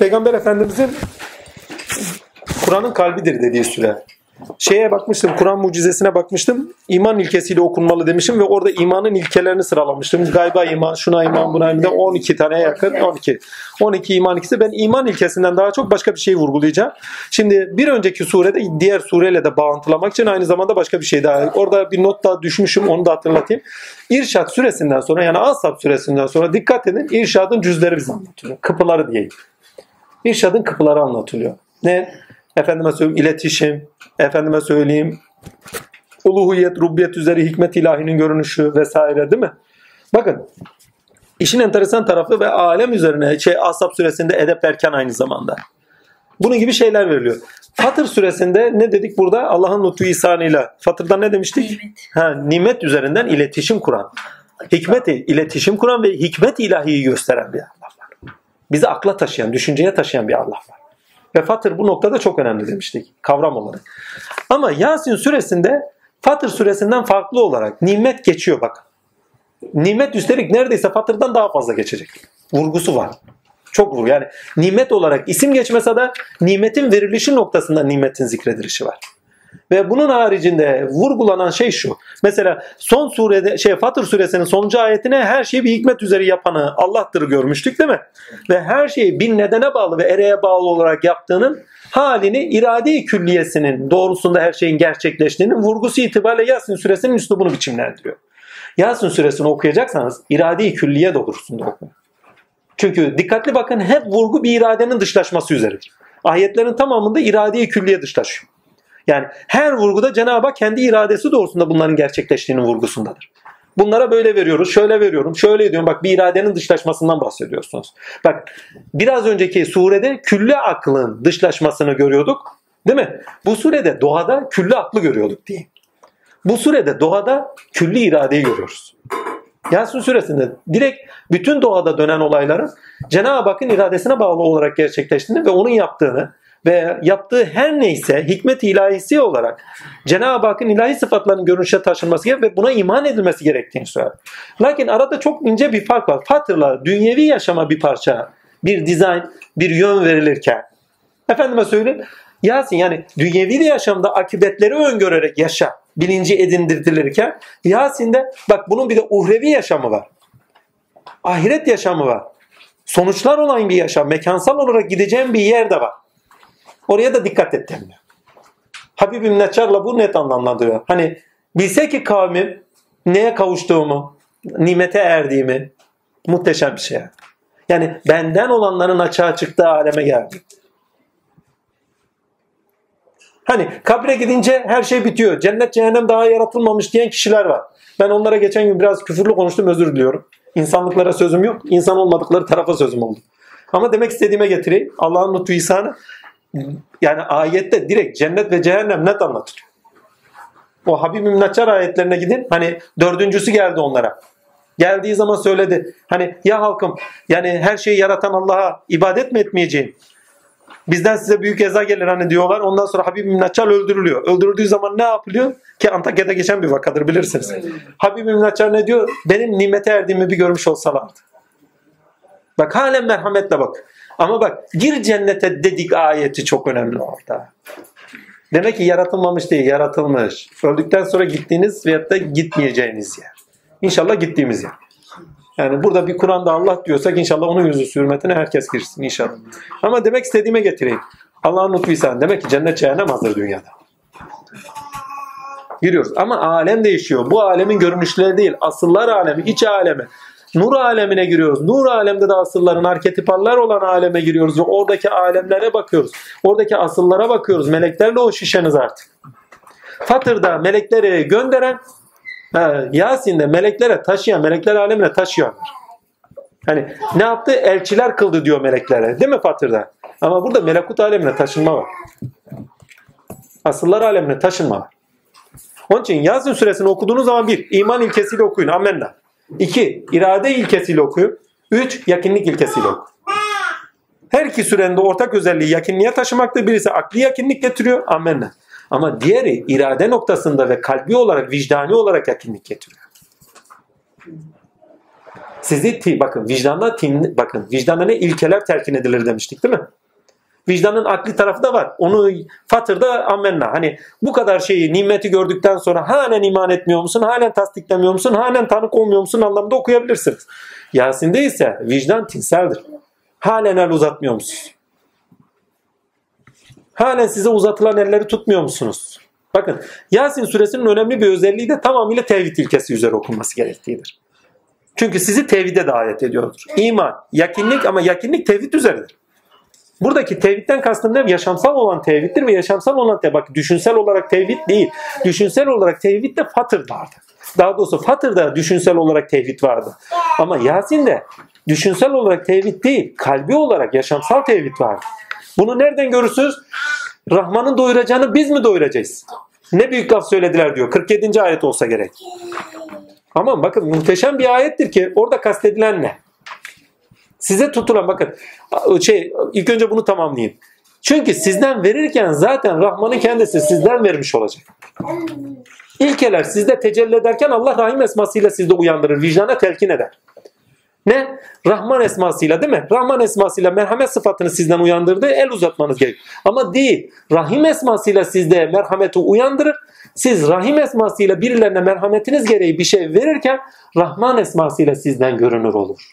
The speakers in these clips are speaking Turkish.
Peygamber Efendimizin Kur'an'ın kalbidir dediği süre. Şeye bakmıştım, Kur'an mucizesine bakmıştım. İman ilkesiyle okunmalı demişim ve orada imanın ilkelerini sıralamıştım. Gayba iman, şuna iman, buna iman. 12 tane yakın, 12. 12 iman ilkesi. Ben iman ilkesinden daha çok başka bir şey vurgulayacağım. Şimdi bir önceki surede diğer sureyle de bağıntılamak için aynı zamanda başka bir şey daha. Orada bir not daha düşmüşüm, onu da hatırlatayım. İrşad suresinden sonra yani Ashab suresinden sonra dikkat edin İrşadın cüzleri bize anlatılıyor. Kapıları diyeyim. İrşadın kapıları anlatılıyor. Ne? Efendime söyleyeyim iletişim, efendime söyleyeyim uluhiyet, rubbiyet üzeri hikmet ilahinin görünüşü vesaire değil mi? Bakın işin enteresan tarafı ve alem üzerine şey Ashab suresinde edep erken aynı zamanda. Bunun gibi şeyler veriliyor. Fatır suresinde ne dedik burada? Allah'ın lütfu ihsanıyla. Fatır'da ne demiştik? Nimet. Ha, nimet üzerinden iletişim kuran. Hikmeti, iletişim kuran ve hikmet ilahiyi gösteren bir var. Bizi akla taşıyan, düşünceye taşıyan bir Allah var. Ve Fatır bu noktada çok önemli demiştik kavram olarak. Ama Yasin suresinde Fatır suresinden farklı olarak nimet geçiyor bak. Nimet üstelik neredeyse Fatır'dan daha fazla geçecek. Vurgusu var. Çok vurgu. Yani nimet olarak isim geçmese de nimetin verilişi noktasında nimetin zikredilişi var. Ve bunun haricinde vurgulanan şey şu. Mesela son surede şey Fatır suresinin sonuncu ayetine her şeyi bir hikmet üzeri yapanı Allah'tır görmüştük değil mi? Ve her şeyi bir nedene bağlı ve ereğe bağlı olarak yaptığının halini irade-i külliyesinin doğrusunda her şeyin gerçekleştiğinin vurgusu itibariyle Yasin suresinin üslubunu biçimlendiriyor. Yasin suresini okuyacaksanız irade-i külliye doğrusunda okuyun. Çünkü dikkatli bakın hep vurgu bir iradenin dışlaşması üzeridir. Ayetlerin tamamında irade-i külliye dışlaşıyor. Yani her vurguda Cenab-ı Hak kendi iradesi doğrusunda bunların gerçekleştiğinin vurgusundadır. Bunlara böyle veriyoruz, şöyle veriyorum, şöyle diyorum. Bak bir iradenin dışlaşmasından bahsediyorsunuz. Bak biraz önceki surede külli aklın dışlaşmasını görüyorduk. Değil mi? Bu surede doğada külli aklı görüyorduk diye. Bu surede doğada külli iradeyi görüyoruz. Yasin suresinde direkt bütün doğada dönen olayların Cenab-ı Hakk'ın iradesine bağlı olarak gerçekleştiğini ve onun yaptığını ve yaptığı her neyse hikmet ilahisi olarak Cenab-ı Hakk'ın ilahi sıfatlarının görünüşe taşınması gerektiği ve buna iman edilmesi gerektiğini söyler. Lakin arada çok ince bir fark var. Fatırla dünyevi yaşama bir parça, bir dizayn, bir yön verilirken efendime söyleyeyim Yasin yani dünyevi yaşamda akıbetleri öngörerek yaşa bilinci edindirilirken Yasin'de bak bunun bir de uhrevi yaşamı var. Ahiret yaşamı var. Sonuçlar olan bir yaşam, mekansal olarak gideceğim bir yer de var. Oraya da dikkat et demiyor. Habibim Neçar'la bu net anlamlandırıyor. Hani bilse ki kavmim neye kavuştuğumu, nimete erdiğimi muhteşem bir şey. Yani benden olanların açığa çıktığı aleme geldi. Hani kabre gidince her şey bitiyor. Cennet cehennem daha yaratılmamış diyen kişiler var. Ben onlara geçen gün biraz küfürlü konuştum özür diliyorum. İnsanlıklara sözüm yok. İnsan olmadıkları tarafa sözüm oldu. Ama demek istediğime getireyim. Allah'ın lütfu ihsanı yani ayette direkt cennet ve cehennem net anlatılıyor. O Habib-i Naçar ayetlerine gidin. Hani dördüncüsü geldi onlara. Geldiği zaman söyledi. Hani ya halkım yani her şeyi yaratan Allah'a ibadet mi etmeyeceğim? Bizden size büyük eza gelir hani diyorlar. Ondan sonra Habib-i Naçar öldürülüyor. Öldürüldüğü zaman ne yapılıyor? Ki Antakya'da geçen bir vakadır bilirsiniz. Habib-i Naçar ne diyor? Benim nimete erdiğimi bir görmüş olsalardı. Bak halen merhametle bak. Ama bak gir cennete dedik ayeti çok önemli orada. Demek ki yaratılmamış değil, yaratılmış. Öldükten sonra gittiğiniz veyahut da gitmeyeceğiniz yer. İnşallah gittiğimiz yer. Yani burada bir Kur'an'da Allah diyorsak inşallah onun yüzü hürmetine herkes girsin inşallah. Ama demek istediğime getireyim. Allah'ın lütfuysan demek ki cennet cehennem hazır dünyada. Giriyoruz. Ama alem değişiyor. Bu alemin görünüşleri değil. Asıllar alemi, iç alemi. Nur alemine giriyoruz. Nur alemde de asılların arketipallar olan aleme giriyoruz ve oradaki alemlere bakıyoruz. Oradaki asıllara bakıyoruz. Meleklerle o şişeniz artık. Fatır'da melekleri gönderen Yasin'de meleklere taşıyan, melekler alemine taşıyorlar. Hani ne yaptı? Elçiler kıldı diyor meleklere. Değil mi Fatır'da? Ama burada melekut alemine taşınma var. Asıllar alemine taşınma var. Onun için Yasin suresini okuduğunuz zaman bir, iman ilkesiyle okuyun. Amenna. İki, irade ilkesiyle okuyun. Üç, yakınlık ilkesiyle okuyun. Her iki sürenin de ortak özelliği yakınlığa taşımakta. Birisi akli yakınlık getiriyor. Amenna. Ama diğeri irade noktasında ve kalbi olarak, vicdani olarak yakınlık getiriyor. Sizi bakın vicdanla bakın vicdana ne ilkeler telkin edilir demiştik değil mi? Vicdanın akli tarafı da var. Onu Fatır'da ammenna. Hani bu kadar şeyi, nimeti gördükten sonra halen iman etmiyor musun? Halen tasdiklemiyor musun? Halen tanık olmuyor musun? anlamda okuyabilirsiniz. Yasin'de ise vicdan tinseldir. Halen el uzatmıyor musunuz? Halen size uzatılan elleri tutmuyor musunuz? Bakın Yasin suresinin önemli bir özelliği de tamamıyla tevhid ilkesi üzere okunması gerektiğidir. Çünkü sizi tevhide davet ediyordur. İman, yakinlik ama yakinlik tevhid üzeridir. Buradaki tevhidden kastım ne? Yaşamsal olan tevhiddir ve yaşamsal olan tevhid. Bak düşünsel olarak tevhid değil. Düşünsel olarak tevhid de Fatır vardı. Daha doğrusu Fatır'da düşünsel olarak tevhid vardı. Ama Yasin'de düşünsel olarak tevhid değil, kalbi olarak yaşamsal tevhid vardı. Bunu nereden görürsünüz? Rahman'ın doyuracağını biz mi doyuracağız? Ne büyük laf söylediler diyor. 47. ayet olsa gerek. Ama bakın muhteşem bir ayettir ki orada kastedilen ne? Size tutulan bakın şey ilk önce bunu tamamlayayım. Çünkü sizden verirken zaten Rahman'ın kendisi sizden vermiş olacak. İlkeler sizde tecelli ederken Allah Rahim esmasıyla sizde uyandırır, vicdana telkin eder. Ne? Rahman esmasıyla değil mi? Rahman esmasıyla merhamet sıfatını sizden uyandırdı. El uzatmanız gerek. Ama değil. Rahim esmasıyla sizde merhameti uyandırır. Siz rahim esmasıyla birilerine merhametiniz gereği bir şey verirken Rahman esmasıyla sizden görünür olur.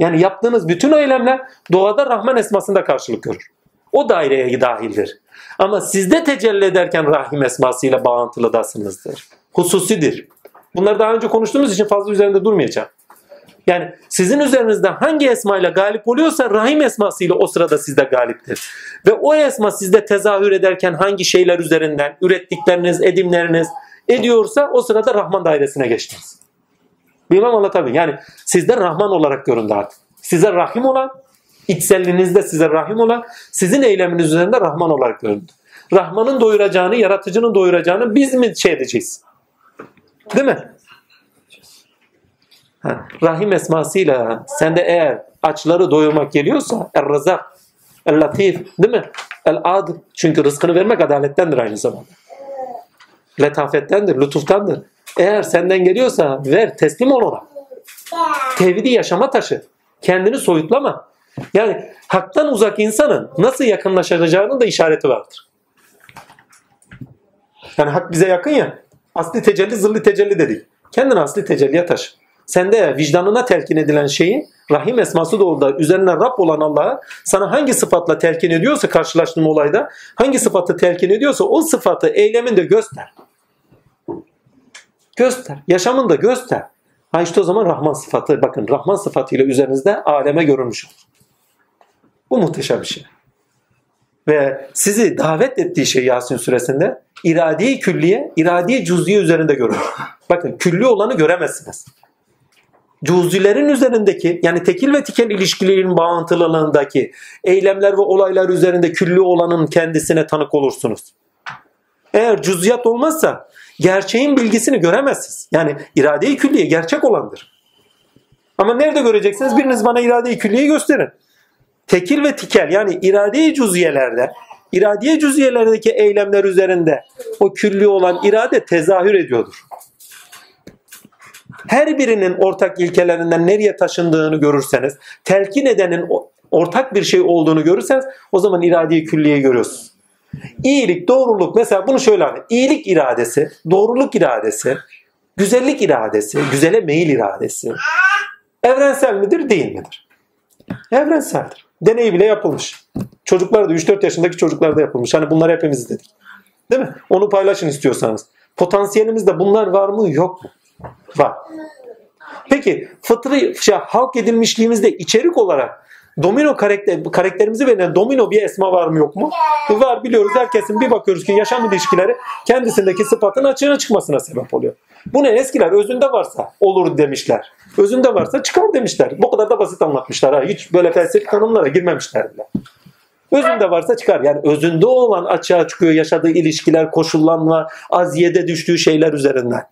Yani yaptığınız bütün eylemler doğada Rahman esmasında karşılık görür. O daireye dahildir. Ama sizde tecelli ederken Rahim esmasıyla bağıntılıdasınızdır. Hususidir. Bunları daha önce konuştuğumuz için fazla üzerinde durmayacağım. Yani sizin üzerinizde hangi esmayla galip oluyorsa Rahim esmasıyla o sırada sizde galiptir. Ve o esma sizde tezahür ederken hangi şeyler üzerinden ürettikleriniz, edimleriniz ediyorsa o sırada Rahman dairesine geçtiniz. Bilmem anlatabilirim. Yani sizde Rahman olarak göründü artık. Size Rahim olan, içselliğinizde size Rahim olan, sizin eyleminiz üzerinde Rahman olarak göründü. Rahman'ın doyuracağını, yaratıcının doyuracağını biz mi şey edeceğiz? Değil mi? Ha, Rahim esmasıyla sende eğer açları doyurmak geliyorsa Er-Razak, El-Latif değil mi? El-Adil. Çünkü rızkını vermek adalettendir aynı zamanda. Letafettendir, lütuftandır. Eğer senden geliyorsa ver, teslim ol ona. Tevhidi yaşama taşı. Kendini soyutlama. Yani haktan uzak insanın nasıl yakınlaşacağının da işareti vardır. Yani hak bize yakın ya. Asli tecelli, zılli tecelli dedik. Kendini asli tecelliye taşı. Sende vicdanına telkin edilen şeyi Rahim esması doğrultuda üzerine Rab olan Allah'a sana hangi sıfatla telkin ediyorsa karşılaştığın olayda hangi sıfatı telkin ediyorsa o sıfatı eyleminde göster. Göster. Yaşamında göster. Ha işte o zaman Rahman sıfatı bakın Rahman sıfatıyla üzerinizde aleme görünmüş olur. Bu muhteşem bir şey. Ve sizi davet ettiği şey Yasin suresinde iradi külliye, iradi cüz'iye üzerinde görünür. Bakın külli olanı göremezsiniz. Cüz'ilerin üzerindeki yani tekil ve tikel ilişkilerin bağıntılılığındaki eylemler ve olaylar üzerinde külli olanın kendisine tanık olursunuz. Eğer cüz'iyat olmazsa gerçeğin bilgisini göremezsiniz. Yani irade-i külliye gerçek olandır. Ama nerede göreceksiniz? Biriniz bana irade-i külliyeyi gösterin. Tekil ve tikel yani irade-i cüziyelerde, iradiye cüziyelerdeki eylemler üzerinde o külli olan irade tezahür ediyordur. Her birinin ortak ilkelerinden nereye taşındığını görürseniz, telkin edenin ortak bir şey olduğunu görürseniz o zaman irade-i külliyeyi görüyorsunuz. İyilik, doğruluk mesela bunu şöyle anlayın. İyilik iradesi, doğruluk iradesi, güzellik iradesi, güzele meyil iradesi evrensel midir değil midir? Evrenseldir. Deney bile yapılmış. Çocuklar da 3-4 yaşındaki çocuklar da yapılmış. Hani bunları hepimiz izledik. Değil mi? Onu paylaşın istiyorsanız. Potansiyelimizde bunlar var mı yok mu? Var. Peki fıtri şey, halk edilmişliğimizde içerik olarak domino karakter, karakterimizi veren domino bir esma var mı yok mu? Var biliyoruz. Herkesin bir bakıyoruz ki yaşam ilişkileri kendisindeki sıfatın açığına çıkmasına sebep oluyor. Bu ne? Eskiler özünde varsa olur demişler. Özünde varsa çıkar demişler. Bu kadar da basit anlatmışlar. Ha. Hiç böyle felsefi tanımlara girmemişler bile. Özünde varsa çıkar. Yani özünde olan açığa çıkıyor yaşadığı ilişkiler, koşullanma, aziyede düştüğü şeyler üzerinden.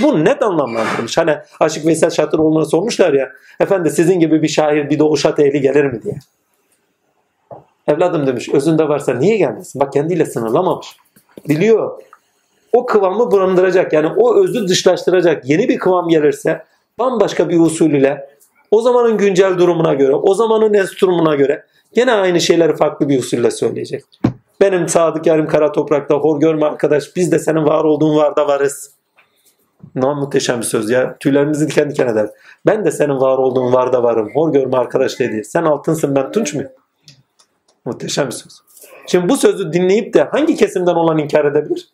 Bu net anlamlandırmış. Hani Aşık Veysel Şatıroğlu'na sormuşlar ya efendi sizin gibi bir şair bir doğu şat ehli gelir mi diye. Evladım demiş özünde varsa niye gelmesin? Bak kendiyle sınırlamamış. Biliyor. O kıvamı barındıracak. Yani o özü dışlaştıracak. Yeni bir kıvam gelirse bambaşka bir usul ile o zamanın güncel durumuna göre, o zamanın enstrümanına göre gene aynı şeyleri farklı bir usulle söyleyecek. Benim Sadık Yarım Kara Toprak'ta hor görme arkadaş biz de senin var olduğun varda varız. Ne muhteşem bir söz ya. Tüylerimizi diken diken eder. Ben de senin var olduğun varda varım. Hor görme arkadaş dedi. Sen altınsın ben tunç muyum? Muhteşem bir söz. Şimdi bu sözü dinleyip de hangi kesimden olan inkar edebilir?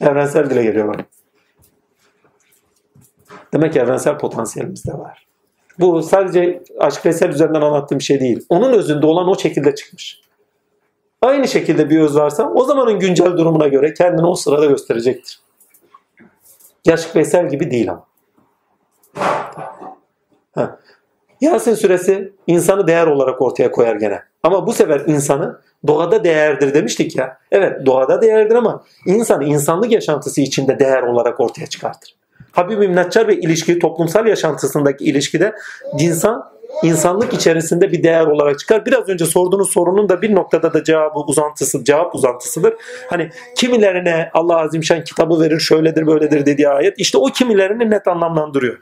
Evrensel dile geliyor bak. Demek ki evrensel potansiyelimiz de var. Bu sadece aşk veysel üzerinden anlattığım şey değil. Onun özünde olan o şekilde çıkmış. Aynı şekilde bir öz varsa o zamanın güncel durumuna göre kendini o sırada gösterecektir. Aşk veysel gibi değil ama. Ha. Yasin suresi insanı değer olarak ortaya koyar gene. Ama bu sefer insanı doğada değerdir demiştik ya. Evet doğada değerdir ama insanı insanlık yaşantısı içinde değer olarak ortaya çıkartır. Habib İmnatçar ve ilişki toplumsal yaşantısındaki ilişkide insan insanlık içerisinde bir değer olarak çıkar. Biraz önce sorduğunuz sorunun da bir noktada da cevabı uzantısı, cevap uzantısıdır. Hani kimilerine Allah Azimşan kitabı verir şöyledir böyledir dediği ayet işte o kimilerini net anlamlandırıyor.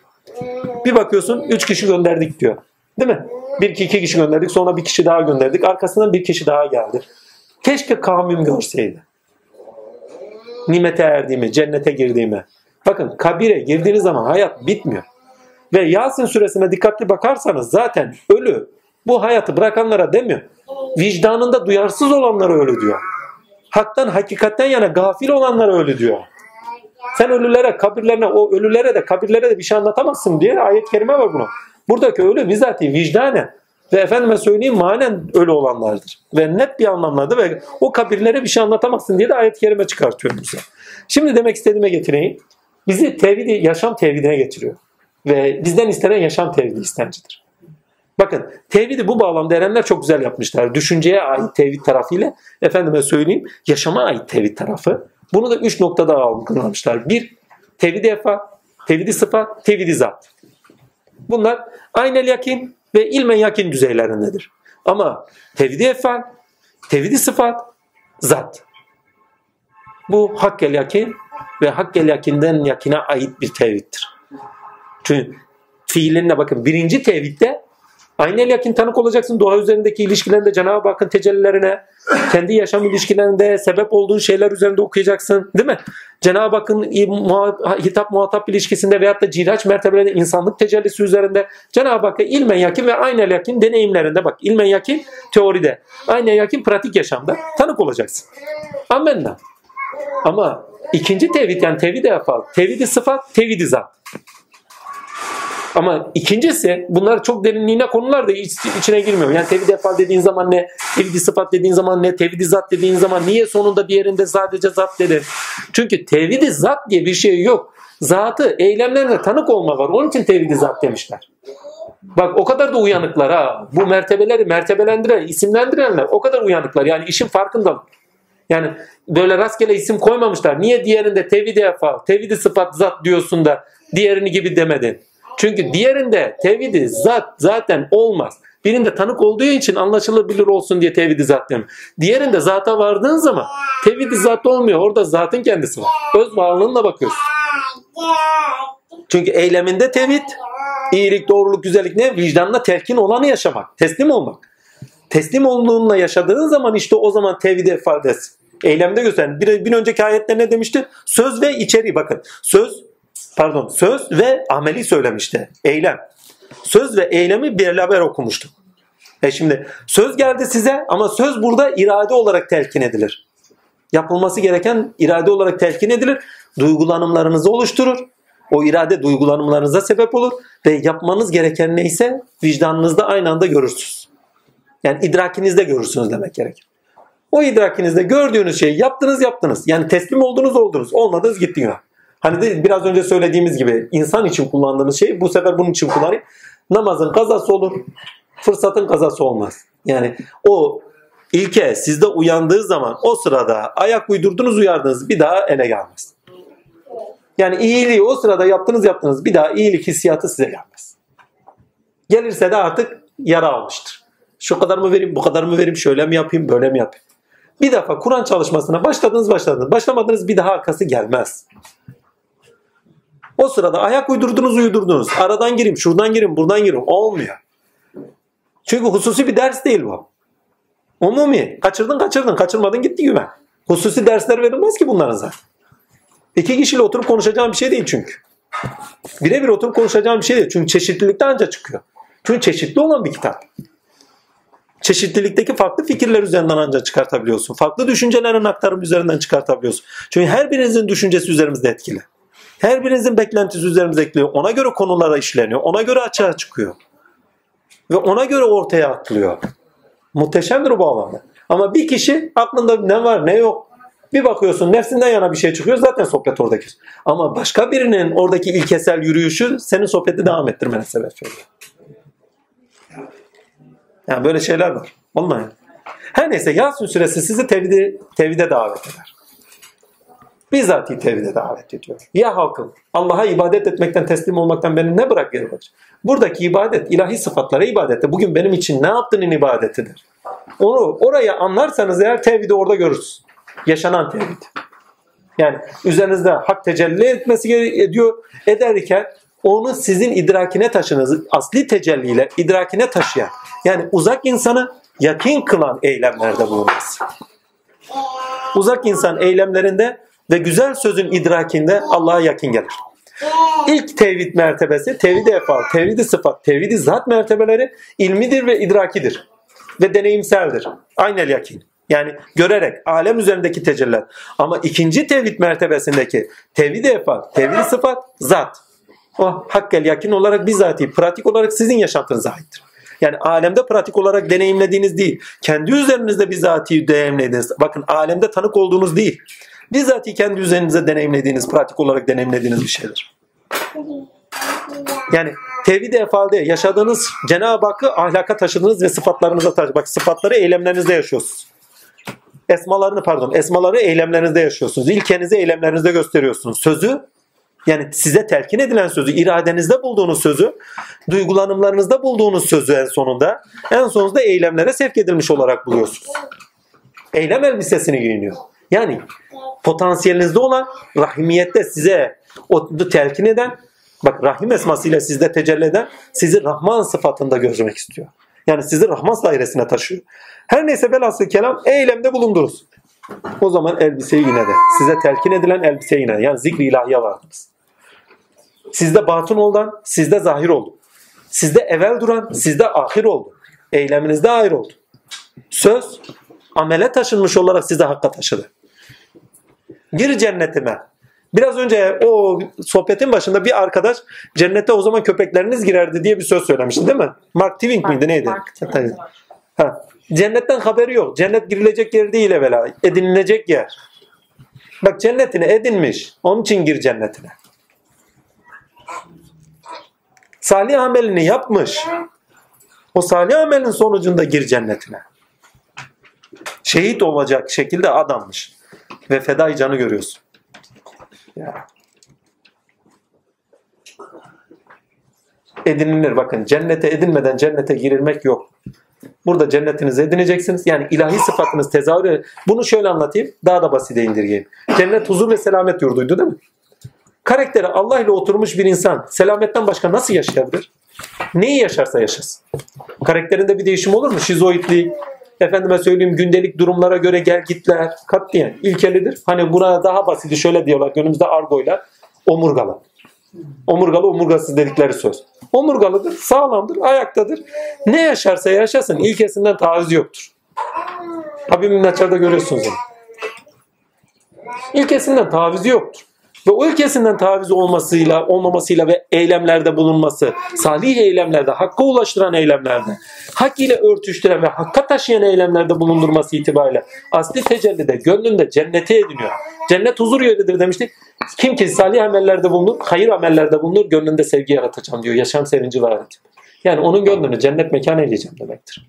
Bir bakıyorsun üç kişi gönderdik diyor. Değil mi? Bir iki kişi gönderdik sonra bir kişi daha gönderdik. Arkasından bir kişi daha geldi. Keşke kavmim görseydi. Nimete erdiğimi, cennete girdiğimi. Bakın kabire girdiğiniz zaman hayat bitmiyor. Ve Yasin suresine dikkatli bakarsanız zaten ölü bu hayatı bırakanlara demiyor. Vicdanında duyarsız olanlara ölü diyor. Haktan hakikatten yana gafil olanlara ölü diyor. Sen ölülere, kabirlerine, o ölülere de kabirlere de bir şey anlatamazsın diye ayet-i kerime var buna. Buradaki ölü bizatihi vicdanen ve efendime söyleyeyim manen ölü olanlardır. Ve net bir anlamlarda ve o kabirlere bir şey anlatamazsın diye de ayet-i kerime çıkartıyor bize. Şimdi demek istediğime getireyim. Bizi tevhidi, yaşam tevhidine getiriyor. Ve bizden istenen yaşam tevhidi istencidir. Bakın tevhidi bu bağlamda erenler çok güzel yapmışlar. Düşünceye ait tevhid tarafıyla efendime söyleyeyim yaşama ait tevhid tarafı. Bunu da üç noktada algılamışlar. Bir, tevhid-i efa, tevhid-i sıfat, tevhid-i zat. Bunlar aynel yakin ve ilmen yakin düzeylerindedir. Ama tevhid-i efal, tevhid-i sıfat, zat. Bu hakkel yakin ve hakkel yakinden yakine ait bir tevhiddir. Çünkü fiillerine bakın birinci tevhidde Aynel yakin tanık olacaksın doğa üzerindeki ilişkilerinde Cenab-ı Hakk'ın tecellilerine, kendi yaşam ilişkilerinde sebep olduğun şeyler üzerinde okuyacaksın. Değil mi? Cenab-ı Hakk'ın hitap muhatap ilişkisinde veyahut da ciraç mertebelerinde insanlık tecellisi üzerinde Cenab-ı Hakk'a ilmen yakin ve aynel yakin deneyimlerinde bak ilmen yakin teoride, aynel yakin pratik yaşamda tanık olacaksın. Amenna. Ama ikinci tevhid yani tevhid-i efal, tevhid-i sıfat, tevhid-i zat. Ama ikincisi bunlar çok derinliğine konular da iç, içine girmiyor. Yani tevhid efal dediğin zaman ne? Tevhid sıfat dediğin zaman ne? Tevhid zat dediğin zaman niye sonunda bir yerinde sadece zat dedi? Çünkü tevhid zat diye bir şey yok. Zatı eylemlerine tanık olma var. Onun için tevhid zat demişler. Bak o kadar da uyanıklar ha. Bu mertebeleri mertebelendiren, isimlendirenler o kadar uyanıklar. Yani işin farkında. Yani böyle rastgele isim koymamışlar. Niye diğerinde tevhid efal, tevhid sıfat zat diyorsun da diğerini gibi demedin? Çünkü diğerinde tevhidi zat zaten olmaz. Birinde tanık olduğu için anlaşılabilir olsun diye tevhidi zat demiyor. Diğerinde zata vardığın zaman tevhidi zat olmuyor. Orada zatın kendisi var. Öz varlığınla bakıyorsun. Çünkü eyleminde tevhid, iyilik, doğruluk, güzellik ne? Vicdanla telkin olanı yaşamak. Teslim olmak. Teslim olduğunla yaşadığın zaman işte o zaman tevhid ifadesi. Eylemde gösteren. Bir, bir önceki ayette ne demişti? Söz ve içeriği bakın. Söz pardon söz ve ameli söylemişti. Eylem. Söz ve eylemi beraber okumuştuk. E şimdi söz geldi size ama söz burada irade olarak telkin edilir. Yapılması gereken irade olarak telkin edilir. Duygulanımlarınızı oluşturur. O irade duygulanımlarınıza sebep olur ve yapmanız gereken neyse vicdanınızda aynı anda görürsünüz. Yani idrakinizde görürsünüz demek gerekir. O idrakinizde gördüğünüz şeyi yaptınız yaptınız. Yani teslim oldunuz oldunuz. Olmadınız gittiniz. Hani de biraz önce söylediğimiz gibi insan için kullandığımız şey bu sefer bunun için kullanayım. Namazın kazası olur, fırsatın kazası olmaz. Yani o ilke sizde uyandığı zaman o sırada ayak uydurdunuz uyardınız bir daha ele gelmez. Yani iyiliği o sırada yaptınız yaptınız bir daha iyilik hissiyatı size gelmez. Gelirse de artık yara almıştır. Şu kadar mı vereyim, bu kadar mı vereyim, şöyle mi yapayım, böyle mi yapayım? Bir defa Kur'an çalışmasına başladınız başladınız. Başlamadınız bir daha arkası gelmez. O sırada ayak uydurdunuz uydurdunuz. Aradan gireyim, şuradan gireyim, buradan gireyim. Olmuyor. Çünkü hususi bir ders değil bu. Umumi. Kaçırdın kaçırdın. Kaçırmadın gitti güven. Hususi dersler verilmez ki bunların zaten. İki kişiyle oturup konuşacağım bir şey değil çünkü. Birebir oturup konuşacağım bir şey değil. Çünkü çeşitlilikten ancak çıkıyor. Çünkü çeşitli olan bir kitap. Çeşitlilikteki farklı fikirler üzerinden ancak çıkartabiliyorsun. Farklı düşüncelerin aktarım üzerinden çıkartabiliyorsun. Çünkü her birinizin düşüncesi üzerimizde etkili. Her birinizin beklentisi üzerimizde etkili. Ona göre konulara işleniyor. Ona göre açığa çıkıyor. Ve ona göre ortaya atılıyor. Muhteşemdir bu bağlamda. Ama bir kişi aklında ne var ne yok. Bir bakıyorsun nefsinden yana bir şey çıkıyor zaten sohbet oradaki. Ama başka birinin oradaki ilkesel yürüyüşü senin sohbeti devam ettirmene sebep oluyor. Yani böyle şeyler var. Olmayın. Her neyse Yasin suresi sizi tevhide, tevhide davet eder. Bizzati tevhide davet ediyor. Ya halkım Allah'a ibadet etmekten teslim olmaktan beni ne bırak geri bakacak? Buradaki ibadet ilahi sıfatlara ibadette. Bugün benim için ne yaptığının ibadetidir. Onu oraya anlarsanız eğer tevhidi orada görürsünüz. Yaşanan tevhid. Yani üzerinizde hak tecelli etmesi ediyor. Ederken onu sizin idrakine taşınız. Asli tecelliyle idrakine taşıyan. Yani uzak insanı yakin kılan eylemlerde bulunması. Uzak insan eylemlerinde ve güzel sözün idrakinde Allah'a yakın gelir. İlk tevhid mertebesi tevhid-i efal, tevhid-i sıfat, tevhid-i zat mertebeleri ilmidir ve idrakidir. Ve deneyimseldir. Aynel yakin. Yani görerek alem üzerindeki tecelliler. Ama ikinci tevhid mertebesindeki tevhid-i efal, tevhid-i sıfat, zat. O hakkel yakin olarak bizatihi, pratik olarak sizin yaşantınıza aittir. Yani alemde pratik olarak deneyimlediğiniz değil. Kendi üzerinizde bizatihi deneyimlediğiniz. Bakın alemde tanık olduğunuz değil. Bizzati kendi üzerinize deneyimlediğiniz, pratik olarak deneyimlediğiniz bir şeydir. Yani tevhid-i efalde yaşadığınız Cenab-ı Hakk'ı ahlaka taşıdınız ve sıfatlarınıza taşıdınız. Bak sıfatları eylemlerinizde yaşıyorsunuz. Esmalarını pardon, esmaları eylemlerinizde yaşıyorsunuz. İlkenizi eylemlerinizde gösteriyorsunuz. Sözü yani size telkin edilen sözü, iradenizde bulduğunuz sözü, duygulanımlarınızda bulduğunuz sözü en sonunda, en sonunda eylemlere sevk edilmiş olarak buluyorsunuz. Eylem elbisesini giyiniyor. Yani potansiyelinizde olan rahimiyette size o telkin eden, bak rahim esmasıyla sizde tecelli eden, sizi Rahman sıfatında görmek istiyor. Yani sizi Rahman dairesine taşıyor. Her neyse velhasıl kelam eylemde bulundunuz. O zaman elbiseyi yine de. Size telkin edilen elbise yine. Yani zikri ilahiye vardınız. Sizde batın olan, sizde zahir oldu. Sizde evvel duran, sizde ahir oldu. Eyleminizde ayrı oldu. Söz, amele taşınmış olarak size hakka taşıdı. Gir cennetime. Biraz önce o sohbetin başında bir arkadaş cennete o zaman köpekleriniz girerdi diye bir söz söylemişti değil mi? Mark Twain miydi neydi? Ha. Cennetten haberi yok. Cennet girilecek yer değil evvela. Edinilecek yer. Bak cennetini edinmiş. Onun için gir cennetine. Salih amelini yapmış. O salih amelin sonucunda gir cennetine. Şehit olacak şekilde adammış. Ve fedai canı görüyorsun. Ya. Edinilir bakın. Cennete edinmeden cennete girilmek yok. Burada cennetinizi edineceksiniz. Yani ilahi sıfatınız tezahür Bunu şöyle anlatayım. Daha da basite indirgeyim. Cennet huzur ve selamet yurduydu değil mi? Karakteri Allah ile oturmuş bir insan selametten başka nasıl yaşayabilir? Neyi yaşarsa yaşasın. Karakterinde bir değişim olur mu? Şizoidlik, efendime söyleyeyim gündelik durumlara göre gel gitler katliyen ilkelidir. Hani buna daha basiti şöyle diyorlar günümüzde argoyla omurgalı. Omurgalı omurgasız dedikleri söz. Omurgalıdır, sağlamdır, ayaktadır. Ne yaşarsa yaşasın ilkesinden taviz yoktur. Habibim Naçar'da görüyorsunuz onu. İlkesinden taviz yoktur ve o ülkesinden taviz olmasıyla, olmamasıyla ve eylemlerde bulunması, salih eylemlerde, hakka ulaştıran eylemlerde, hak ile örtüştüren ve hakka taşıyan eylemlerde bulundurması itibariyle asli tecellide, gönlünde cenneti ediniyor. Cennet huzur yeridir demiştik. Kim ki salih amellerde bulunur, hayır amellerde bulunur, gönlünde sevgi yaratacağım diyor. Yaşam sevinci var. Yani onun gönlünü cennet mekanı edeceğim demektir.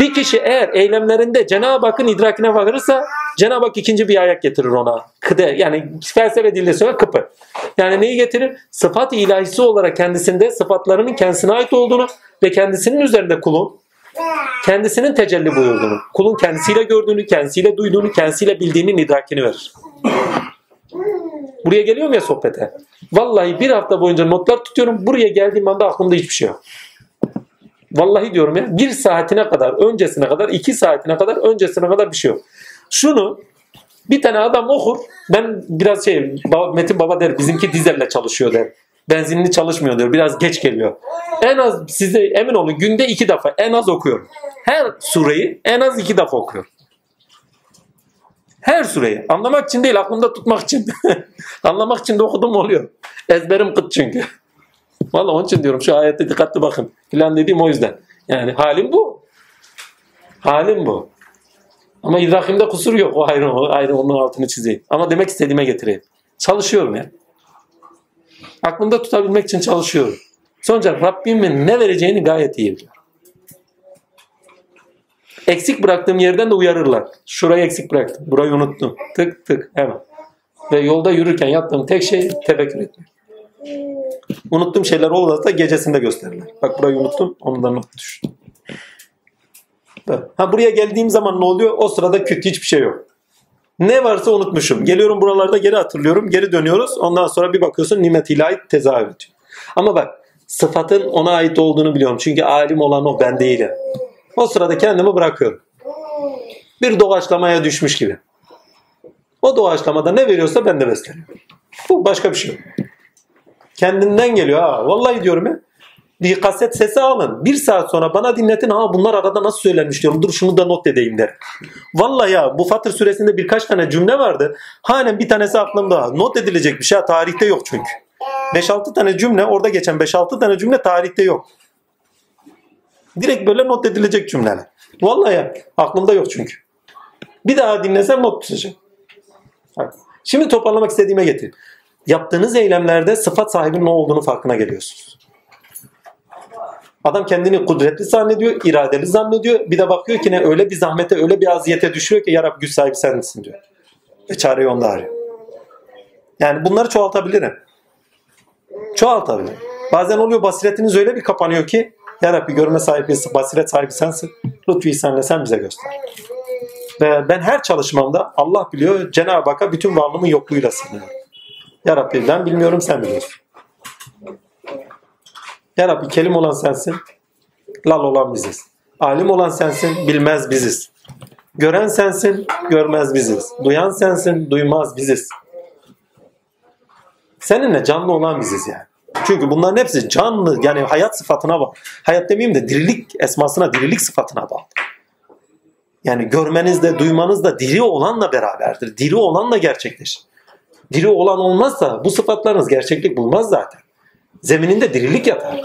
Bir kişi eğer eylemlerinde Cenab-ı Hakk'ın idrakine varırsa Cenab-ı Hak ikinci bir ayak getirir ona. Kıde yani felsefe dilde söyle kıpı. Yani neyi getirir? Sıfat ilahisi olarak kendisinde sıfatlarının kendisine ait olduğunu ve kendisinin üzerinde kulun kendisinin tecelli buyurduğunu, kulun kendisiyle gördüğünü, kendisiyle duyduğunu, kendisiyle bildiğinin idrakini verir. Buraya geliyorum ya sohbete. Vallahi bir hafta boyunca notlar tutuyorum. Buraya geldiğim anda aklımda hiçbir şey yok. Vallahi diyorum ya bir saatine kadar, öncesine kadar, iki saatine kadar, öncesine kadar bir şey yok. Şunu bir tane adam okur. Ben biraz şey Metin Baba der bizimki dizelle çalışıyor der. Benzinli çalışmıyor diyor. Biraz geç geliyor. En az size emin olun günde iki defa en az okuyorum. Her sureyi en az iki defa okuyorum. Her sureyi. Anlamak için değil aklımda tutmak için. Anlamak için de okudum oluyor. Ezberim kıt çünkü. Vallahi onun için diyorum şu ayette dikkatli bakın. Filan dediğim o yüzden. Yani halim bu. Halim bu. Ama idrakimde kusur yok. O ayrı, o ayrı onun altını çizeyim. Ama demek istediğime getireyim. Çalışıyorum ya. Aklımda tutabilmek için çalışıyorum. Sonuçta Rabbimin ne vereceğini gayet iyi biliyorum. Eksik bıraktığım yerden de uyarırlar. Şurayı eksik bıraktım. Burayı unuttum. Tık tık hemen. Ve yolda yürürken yaptığım tek şey tefekkür etmek. Unuttuğum şeyler olursa gecesinde gösterirler. Bak burayı unuttum. Ondan not düştüm. Ha buraya geldiğim zaman ne oluyor? O sırada kötü hiçbir şey yok. Ne varsa unutmuşum. Geliyorum buralarda geri hatırlıyorum. Geri dönüyoruz. Ondan sonra bir bakıyorsun nimet ilahi tezahür ediyor. Ama bak sıfatın ona ait olduğunu biliyorum. Çünkü alim olan o ben değilim. O sırada kendimi bırakıyorum. Bir doğaçlamaya düşmüş gibi. O doğaçlamada ne veriyorsa ben de besleniyorum. Bu başka bir şey yok. Kendinden geliyor ha. Vallahi diyorum ya. Bir kaset sesi alın. Bir saat sonra bana dinletin. Ha bunlar arada nasıl söylenmiş diyorum. Dur şunu da not edeyim der. Vallahi ya bu Fatır suresinde birkaç tane cümle vardı. Halen bir tanesi aklımda. Not edilecek bir şey. Tarihte yok çünkü. 5-6 tane cümle orada geçen 5-6 tane cümle tarihte yok. Direkt böyle not edilecek cümleler. Vallahi ya, aklımda yok çünkü. Bir daha dinlesem not tutacağım. Şimdi toparlamak istediğime getir. Yaptığınız eylemlerde sıfat sahibinin ne olduğunu farkına geliyorsunuz. Adam kendini kudretli zannediyor, iradeli zannediyor. Bir de bakıyor ki ne öyle bir zahmete, öyle bir aziyete düşüyor ki ya Rabbi güç sahibi sensin diyor. Ve çareyi onda arıyor. Yani bunları çoğaltabilirim. Çoğaltabilirim. Bazen oluyor basiretiniz öyle bir kapanıyor ki ya Rabbi görme sahibi, basiret sahibi sensin. Lütfü ihsanla sen bize göster. Ve ben her çalışmamda Allah biliyor Cenab-ı Hak'a bütün varlığımın yokluğuyla sığınıyorum. Ya Rabbi ben bilmiyorum sen biliyorsun. Ya Rabbi kelim olan sensin. Lal olan biziz. Alim olan sensin. Bilmez biziz. Gören sensin. Görmez biziz. Duyan sensin. Duymaz biziz. Seninle canlı olan biziz yani. Çünkü bunların hepsi canlı yani hayat sıfatına bağlı. Hayat demeyeyim de dirilik esmasına, dirilik sıfatına bağlı. Yani görmeniz de duymanız da diri olanla beraberdir. Diri olanla gerçekleşir. Diri olan olmazsa bu sıfatlarınız gerçeklik bulmaz zaten. Zemininde dirilik yatar.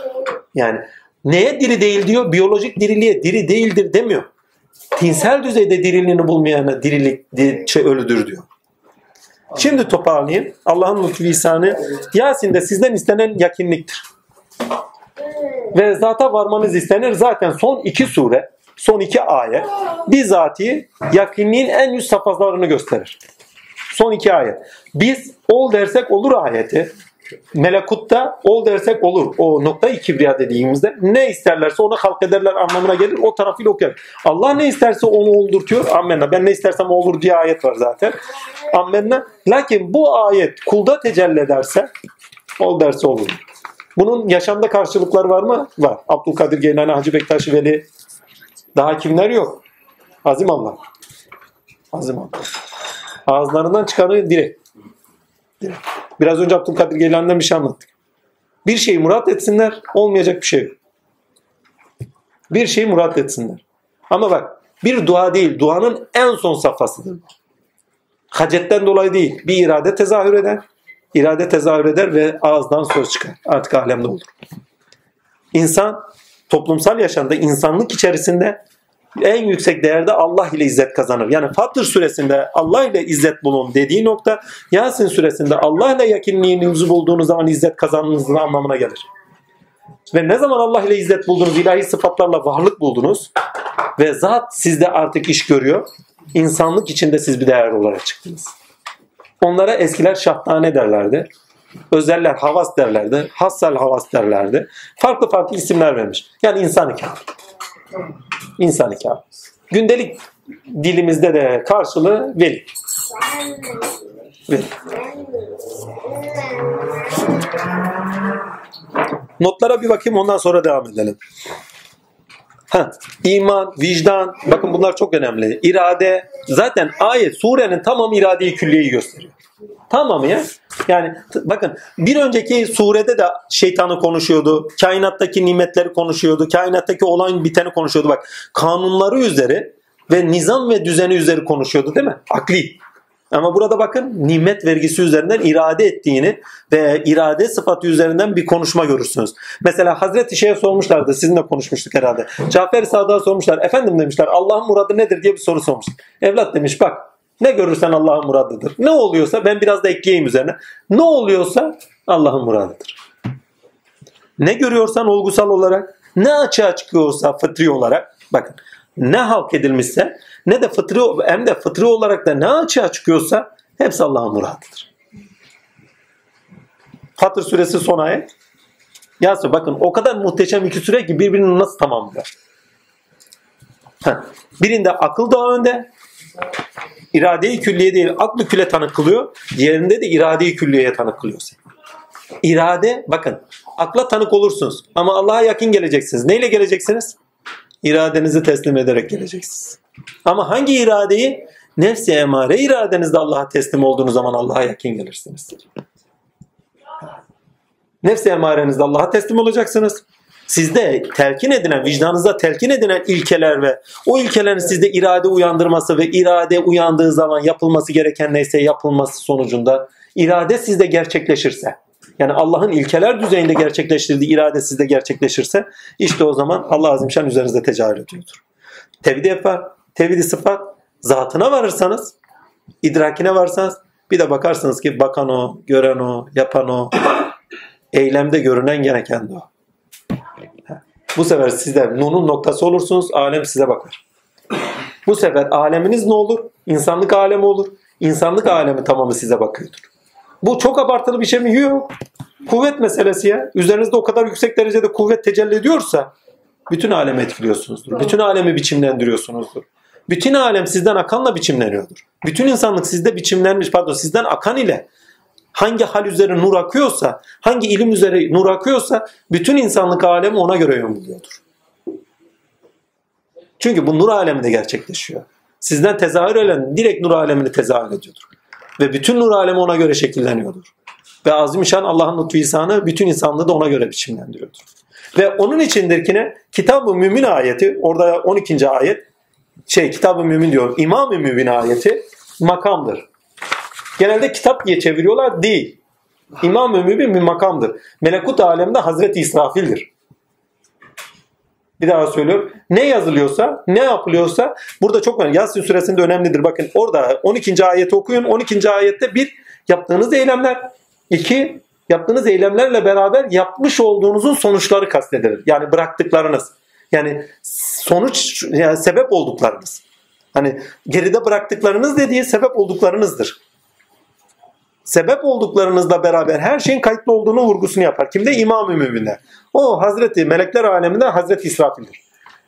Yani neye diri değil diyor? Biyolojik diriliğe diri değildir demiyor. Tinsel düzeyde diriliğini bulmayana dirilik şey ölüdür diyor. Şimdi toparlayayım. Allah'ın lütfu ihsanı Yasin'de sizden istenen yakinliktir. Ve zata varmanız istenir. Zaten son iki sure, son iki ayet bizatihi yakinliğin en üst safhalarını gösterir. Son iki ayet. Biz ol dersek olur ayeti. Melekutta ol dersek olur. O nokta kibriya dediğimizde ne isterlerse ona halk ederler anlamına gelir. O tarafıyla okuyar. Allah ne isterse onu oldurtuyor. Ammenna. Ben ne istersem olur diye ayet var zaten. Ammenna. Lakin bu ayet kulda tecelli ederse ol derse olur. Bunun yaşamda karşılıkları var mı? Var. Abdülkadir Geylani, Hacı Bektaş Veli. Daha kimler yok? Azim Allah. Azim Allah. Ağızlarından çıkanı direkt. direkt. Biraz önce Abdülkadir Geylani'den bir şey anlattık. Bir şeyi murat etsinler, olmayacak bir şey yok. Bir şeyi murat etsinler. Ama bak bir dua değil, duanın en son safhasıdır. Hacetten dolayı değil, bir irade tezahür eder. İrade tezahür eder ve ağızdan söz çıkar. Artık alemde olur. İnsan toplumsal yaşamda insanlık içerisinde en yüksek değerde Allah ile izzet kazanır. Yani Fatır suresinde Allah ile izzet bulun dediği nokta Yasin suresinde Allah ile yakınlığınızı bulduğunuz zaman izzet kazandığınızın anlamına gelir. Ve ne zaman Allah ile izzet buldunuz, ilahi sıfatlarla varlık buldunuz ve zat sizde artık iş görüyor. insanlık içinde siz bir değer olarak çıktınız. Onlara eskiler şahtane derlerdi. Özeller havas derlerdi. Hassal havas derlerdi. Farklı farklı isimler vermiş. Yani insan hikâr. İnsan hikâr. Gündelik dilimizde de karşılığı veli. Ver. Notlara bir bakayım ondan sonra devam edelim. Ha, iman, vicdan, bakın bunlar çok önemli. İrade, zaten ayet, surenin tamamı iradeyi külliyeyi gösteriyor. Tamamı ya. Yani bakın bir önceki surede de şeytanı konuşuyordu. Kainattaki nimetleri konuşuyordu. Kainattaki olan biteni konuşuyordu. Bak kanunları üzeri ve nizam ve düzeni üzeri konuşuyordu değil mi? Akli. Ama burada bakın nimet vergisi üzerinden irade ettiğini ve irade sıfatı üzerinden bir konuşma görürsünüz. Mesela Hazreti Şeyh'e sormuşlardı. Sizinle konuşmuştuk herhalde. Cafer Sadık'a sormuşlar. Efendim demişler Allah'ın muradı nedir diye bir soru sormuş. Evlat demiş bak ne görürsen Allah'ın muradıdır. Ne oluyorsa ben biraz da ekleyeyim üzerine. Ne oluyorsa Allah'ın muradıdır. Ne görüyorsan olgusal olarak, ne açığa çıkıyorsa fıtri olarak, bakın ne halk edilmişse ne de fıtri hem de fıtri olarak da ne açığa çıkıyorsa hepsi Allah'ın muradıdır. Fatır suresi son ayet. Yasin bakın o kadar muhteşem iki süre ki birbirini nasıl tamamlıyor. Birinde akıl daha önde, iradeyi külliye değil aklı küle tanık kılıyor. Diğerinde de iradeyi külliyeye tanık kılıyor seni. İrade bakın akla tanık olursunuz ama Allah'a yakın geleceksiniz. Neyle geleceksiniz? İradenizi teslim ederek geleceksiniz. Ama hangi iradeyi? Nefsi emare iradenizde Allah'a teslim olduğunuz zaman Allah'a yakın gelirsiniz. Nefsi emarenizde Allah'a teslim olacaksınız. Sizde telkin edilen, vicdanınızda telkin edilen ilkeler ve o ilkelerin sizde irade uyandırması ve irade uyandığı zaman yapılması gereken neyse yapılması sonucunda irade sizde gerçekleşirse yani Allah'ın ilkeler düzeyinde gerçekleştirdiği irade sizde gerçekleşirse işte o zaman Allah Azimşan üzerinizde tecavüz ediyordur. Tevhid-i efar, tevhid-i sıfat, zatına varırsanız, idrakine varsanız bir de bakarsınız ki bakan o, gören o, yapan o, eylemde görünen gene kendi o. Bu sefer sizde nunun noktası olursunuz, alem size bakar. Bu sefer aleminiz ne olur? İnsanlık alemi olur. İnsanlık alemi tamamı size bakıyordur. Bu çok abartılı bir şey mi? Yok. Kuvvet meselesi ya. Üzerinizde o kadar yüksek derecede kuvvet tecelli ediyorsa bütün alemi etkiliyorsunuzdur. Bütün alemi biçimlendiriyorsunuzdur. Bütün alem sizden akanla biçimleniyordur. Bütün insanlık sizde biçimlenmiş, pardon sizden akan ile hangi hal üzere nur akıyorsa, hangi ilim üzere nur akıyorsa bütün insanlık alemi ona göre yön buluyordur. Çünkü bu nur aleminde gerçekleşiyor. Sizden tezahür eden direkt nur alemini tezahür ediyordur. Ve bütün nur alemi ona göre şekilleniyordur. Ve azimşan Allah'ın lütfu ihsanı bütün insanlığı da ona göre biçimlendiriyordur. Ve onun içindir ki ne? Kitab-ı Mümin ayeti, orada 12. ayet, şey Kitab-ı Mümin diyor, İmam-ı Mümin ayeti makamdır. Genelde kitap diye çeviriyorlar, değil. İmam-ı Mümin bir makamdır. Melekut aleminde Hazreti İsrafil'dir. Bir daha söylüyorum. Ne yazılıyorsa, ne yapılıyorsa burada çok önemli. Yasin suresinde önemlidir. Bakın orada 12. ayeti okuyun. 12. ayette bir yaptığınız eylemler. iki yaptığınız eylemlerle beraber yapmış olduğunuzun sonuçları kastedilir. Yani bıraktıklarınız. Yani sonuç, yani sebep olduklarınız. Hani geride bıraktıklarınız dediği sebep olduklarınızdır. Sebep olduklarınızla beraber her şeyin kayıtlı olduğunu vurgusunu yapar. Kimde? İmam-ı Mümin'de. O Hazreti Melekler aleminde Hazreti İsrafil'dir.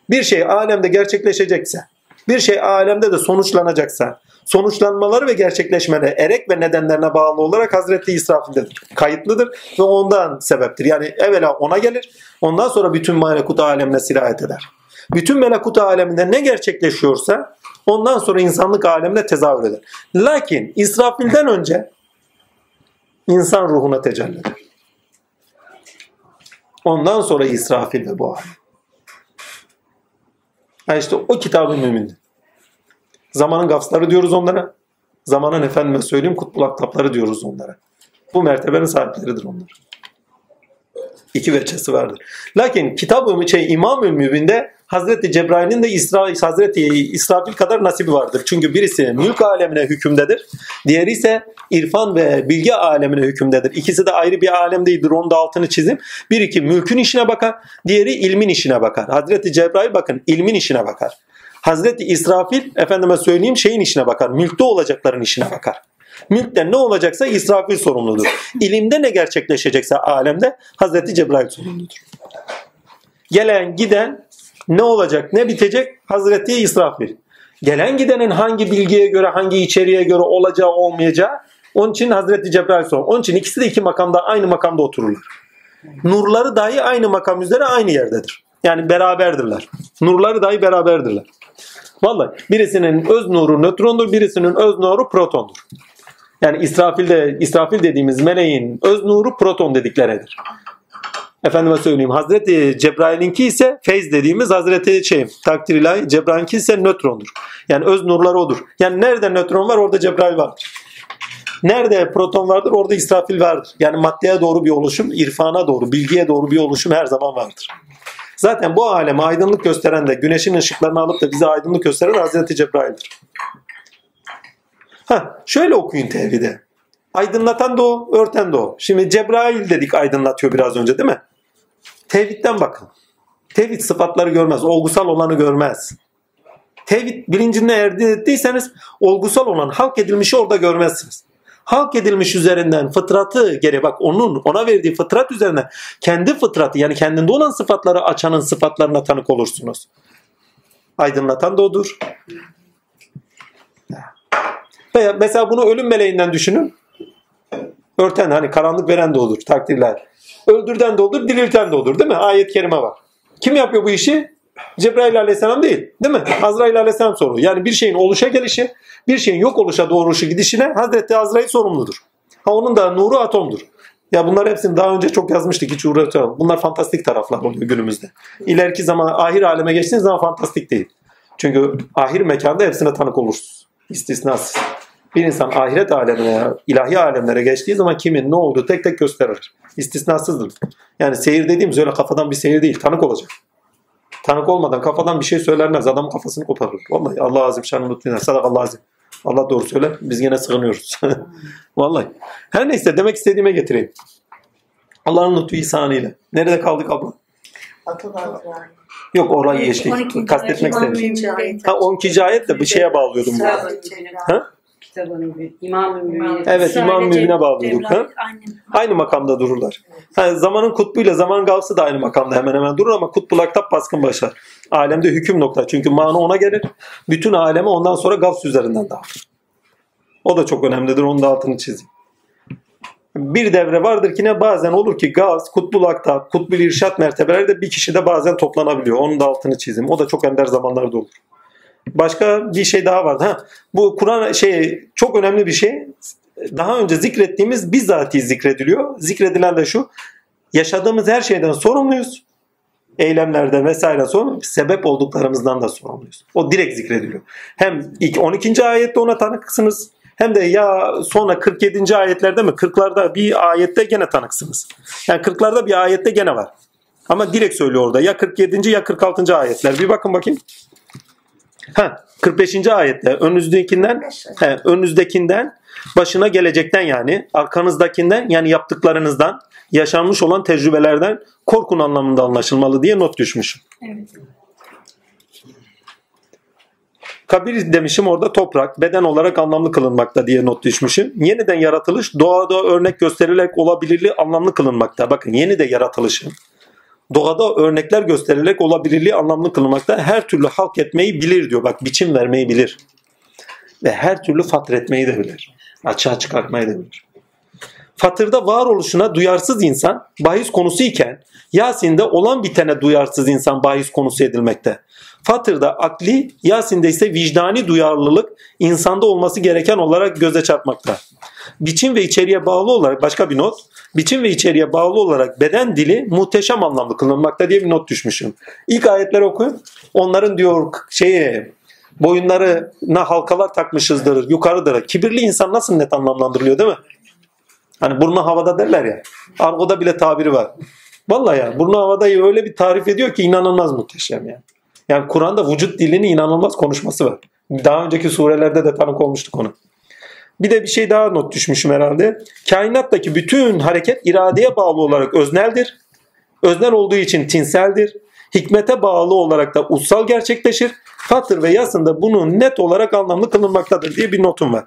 Bir şey alemde gerçekleşecekse, bir şey alemde de sonuçlanacaksa, sonuçlanmaları ve gerçekleşmeleri erek ve nedenlerine bağlı olarak Hazreti İsrafil'dedir. Kayıtlıdır ve ondan sebeptir. Yani evvela ona gelir, ondan sonra bütün melekut alemine sirayet eder. Bütün melekut aleminde ne gerçekleşiyorsa ondan sonra insanlık alemine tezahür eder. Lakin İsrafil'den önce insan ruhuna tecelli eder. Ondan sonra İsrafil ve bu alem. Yani işte o kitabı mümindi. Zamanın gafsları diyoruz onlara. Zamanın efendime söyleyeyim kutbul aktapları diyoruz onlara. Bu mertebenin sahipleridir onlar. İki veçesi vardır. Lakin kitab-ı şey, İmam-ı Mübin'de Hazreti Cebrail'in de İsra, Hazreti İsrafil kadar nasibi vardır. Çünkü birisi mülk alemine hükümdedir. Diğeri ise irfan ve bilgi alemine hükümdedir. İkisi de ayrı bir alem değildir. Onun da altını çizim. Bir iki mülkün işine bakar. Diğeri ilmin işine bakar. Hazreti Cebrail bakın ilmin işine bakar. Hazreti İsrafil efendime söyleyeyim şeyin işine bakar. Mülkte olacakların işine bakar. Mülkten ne olacaksa İsrafil sorumludur. İlimde ne gerçekleşecekse alemde Hazreti Cebrail sorumludur. Gelen giden ne olacak ne bitecek Hazreti İsrafil. Gelen gidenin hangi bilgiye göre, hangi içeriğe göre olacağı olmayacağı onun için Hazreti Cebrail sor. Onun için ikisi de iki makamda aynı makamda otururlar. Nurları dahi aynı makam üzere aynı yerdedir. Yani beraberdirler. Nurları dahi beraberdirler. Vallahi birisinin öz nuru nötrondur, birisinin öz nuru protondur. Yani İsrafil'de İsrafil dediğimiz meleğin öz nuru proton dedikleridir. Efendime söyleyeyim Hazreti Cebrail'inki ise feyz dediğimiz Hazreti şey takdir ilahi Cebrail'inki ise nötrondur. Yani öz nurları odur. Yani nerede nötron var orada Cebrail vardır. Nerede proton vardır orada İsrafil vardır. Yani maddeye doğru bir oluşum, irfana doğru, bilgiye doğru bir oluşum her zaman vardır. Zaten bu aleme aydınlık gösteren de güneşin ışıklarını alıp da bize aydınlık gösteren Hazreti Cebrail'dir. Ha, şöyle okuyun tevhide. Aydınlatan da o, örten de o. Şimdi Cebrail dedik aydınlatıyor biraz önce değil mi? Tevhidden bakın. Tevhid sıfatları görmez, olgusal olanı görmez. Tevhid bilincine elde ettiyseniz olgusal olan halk edilmişi orada görmezsiniz. Halk edilmiş üzerinden fıtratı geri bak onun ona verdiği fıtrat üzerinden kendi fıtratı yani kendinde olan sıfatları açanın sıfatlarına tanık olursunuz. Aydınlatan da odur. Veya mesela bunu ölüm meleğinden düşünün. Örten hani karanlık veren de olur takdirler. Öldürden de olur, dirilten de olur değil mi? Ayet-i kerime var. Kim yapıyor bu işi? Cebrail aleyhisselam değil. Değil mi? Azrail aleyhisselam soruyor. Yani bir şeyin oluşa gelişi, bir şeyin yok oluşa doğruşu gidişine Hazreti Azrail sorumludur. Ha onun da nuru atomdur. Ya bunlar hepsini daha önce çok yazmıştık hiç uğraşamam. Bunlar fantastik taraflar oluyor günümüzde. İleriki zaman ahir aleme geçtiğiniz zaman fantastik değil. Çünkü ahir mekanda hepsine tanık olursunuz. İstisnasız. Bir insan ahiret alemine, ilahi alemlere geçtiği zaman kimin ne olduğu tek tek gösterir. İstisnasızdır. Yani seyir dediğimiz öyle kafadan bir seyir değil. Tanık olacak. Tanık olmadan kafadan bir şey söylenmez. Adamın kafasını koparır. Vallahi Allah azim şanı lütfen. Sadak Allah azim. Allah doğru söyler. Biz yine sığınıyoruz. Vallahi. Her neyse demek istediğime getireyim. Allah'ın lütfu ihsanıyla. Nerede kaldık abla? Yok orayı geçtik. 12. Kastetmek istedim. 12. ayet. Ha 12. ayet de bir şeye bağlıyordum. Ha? Kitabın bir İmam-ı. Evet İmam Sadece Mübin'e bağlıyorduk. Ha? Aynı makamda dururlar. Ha, zamanın kutbuyla zaman gavsı da aynı makamda hemen hemen durur ama kutbul aktap baskın başlar. Alemde hüküm nokta. Çünkü mana ona gelir. Bütün aleme ondan sonra gavs üzerinden dağılır. O da çok önemlidir. Onun da altını çizeyim. Bir devre vardır ki ne bazen olur ki gaz, kutbul aktap, kutbul irşat mertebeleri de bir kişide bazen toplanabiliyor. Onun da altını çizeyim. O da çok ender zamanlarda olur. Başka bir şey daha vardı. Ha, bu Kur'an şey çok önemli bir şey. Daha önce zikrettiğimiz bizzati zikrediliyor. Zikredilen de şu. Yaşadığımız her şeyden sorumluyuz. Eylemlerden vesaire sorumluyuz. Sebep olduklarımızdan da sorumluyuz. O direkt zikrediliyor. Hem ilk 12. ayette ona tanıksınız. Hem de ya sonra 47. ayetlerde mi 40'larda bir ayette gene tanıksınız. Yani 40'larda bir ayette gene var. Ama direkt söylüyor orada. Ya 47. ya 46. ayetler. Bir bakın bakayım. Ha, 45. ayette önünüzdekinden he, önünüzdekinden başına gelecekten yani arkanızdakinden yani yaptıklarınızdan yaşanmış olan tecrübelerden korkun anlamında anlaşılmalı diye not düşmüşüm. Evet. Kabir demişim orada toprak, beden olarak anlamlı kılınmakta diye not düşmüşüm. Yeniden yaratılış doğada örnek gösterilerek olabilirliği anlamlı kılınmakta. Bakın yeni de yaratılışın doğada örnekler gösterilerek olabilirliği anlamlı kılınmakta. Her türlü halk etmeyi bilir diyor. Bak biçim vermeyi bilir. Ve her türlü fatretmeyi de bilir. Açığa çıkartmayı da bilir. Fatırda varoluşuna duyarsız insan bahis konusu iken Yasin'de olan bitene duyarsız insan bahis konusu edilmekte. Fatırda akli, Yasin'de ise vicdani duyarlılık insanda olması gereken olarak göze çarpmakta. Biçim ve içeriğe bağlı olarak başka bir not. Biçim ve içeriğe bağlı olarak beden dili muhteşem anlamlı kılınmakta diye bir not düşmüşüm. İlk ayetleri okuyun. Onların diyor şeye boyunlarına halkalar takmışızdır, yukarıdır. Kibirli insan nasıl net anlamlandırılıyor değil mi? Hani burnu havada derler ya. Argo'da bile tabiri var. Vallahi ya burnu havada öyle bir tarif ediyor ki inanılmaz muhteşem yani. Yani Kur'an'da vücut dilini inanılmaz konuşması var. Daha önceki surelerde de tanık olmuştuk onu. Bir de bir şey daha not düşmüşüm herhalde. Kainattaki bütün hareket iradeye bağlı olarak özneldir. Öznel olduğu için tinseldir. Hikmete bağlı olarak da ussal gerçekleşir. Fatır ve yasında bunun net olarak anlamlı kılınmaktadır diye bir notum var.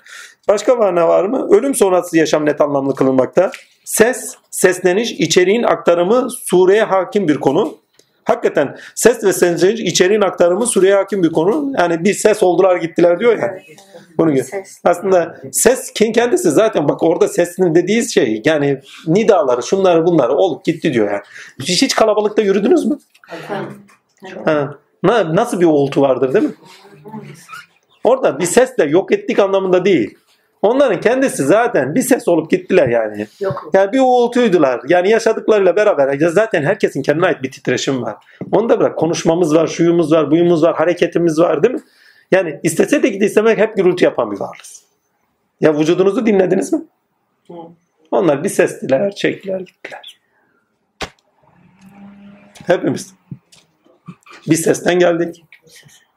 Başka var ne var mı? Ölüm sonrası yaşam net anlamlı kılınmakta. Ses, sesleniş, içeriğin aktarımı sureye hakim bir konu. Hakikaten ses ve seslerin içeriğin aktarımı Suriye hakim bir konu. Yani bir ses oldular gittiler diyor ya. Bunu gör. Ses. Aslında ses kendisi zaten bak orada sesinin dediği şey yani nidaları şunları bunları olup gitti diyor yani. Hiç, hiç kalabalıkta yürüdünüz mü? Ha. Na- Nasıl bir uğultu vardır değil mi? Orada bir sesle yok ettik anlamında değil. Onların kendisi zaten bir ses olup gittiler yani. Yok. Yani bir uğultuydular. Yani yaşadıklarıyla beraber zaten herkesin kendine ait bir titreşim var. Onu da bırak konuşmamız var, şuyumuz var, buyumuz var, hareketimiz var değil mi? Yani istese de gidi istemek hep gürültü yapan bir varlığız. Ya vücudunuzu dinlediniz mi? Hı. Onlar bir sestiler, çektiler, gittiler. Hepimiz. Bir sesten geldik.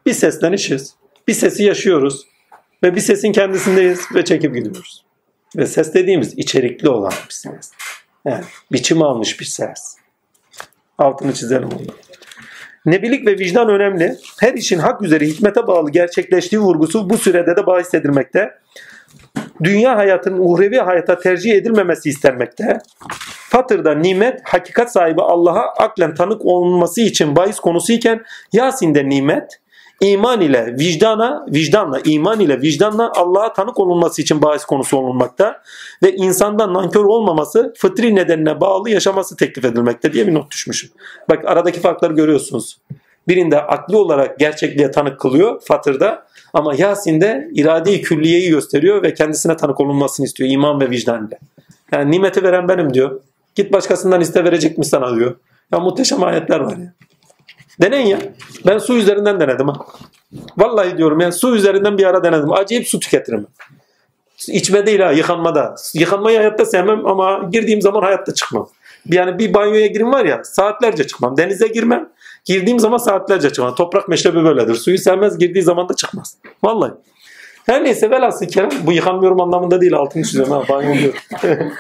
Bir seslenişiz. Bir sesi yaşıyoruz. Ve bir sesin kendisindeyiz ve çekip gidiyoruz. Ve ses dediğimiz içerikli olan bir ses. Yani biçim almış bir ses. Altını çizelim onu. Nebilik ve vicdan önemli. Her işin hak üzere hikmete bağlı gerçekleştiği vurgusu bu sürede de bahis edilmekte. Dünya hayatının uhrevi hayata tercih edilmemesi istenmekte. Fatır'da nimet, hakikat sahibi Allah'a aklen tanık olunması için bahis konusu iken Yasin'de nimet, iman ile vicdana, vicdanla, iman ile vicdanla Allah'a tanık olunması için bahis konusu olunmakta ve insandan nankör olmaması fıtri nedenine bağlı yaşaması teklif edilmekte diye bir not düşmüşüm. Bak aradaki farkları görüyorsunuz. Birinde akli olarak gerçekliğe tanık kılıyor Fatır'da ama Yasin'de irade-i külliyeyi gösteriyor ve kendisine tanık olunmasını istiyor iman ve vicdan ile. Yani nimeti veren benim diyor. Git başkasından iste verecek mi sana diyor. Ya muhteşem ayetler var ya. Deneyin ya. Ben su üzerinden denedim ha. Vallahi diyorum ya su üzerinden bir ara denedim. Acayip su tüketirim. İçme değil ha yıkanmada. Yıkanmayı hayatta sevmem ama girdiğim zaman hayatta çıkmam. Yani bir banyoya girim var ya saatlerce çıkmam. Denize girmem. Girdiğim zaman saatlerce çıkmam. Toprak meşrebi böyledir. Suyu sevmez girdiği zaman da çıkmaz. Vallahi. Her neyse velhasıl kelam bu yıkanmıyorum anlamında değil altını çiziyorum ha banyo diyorum.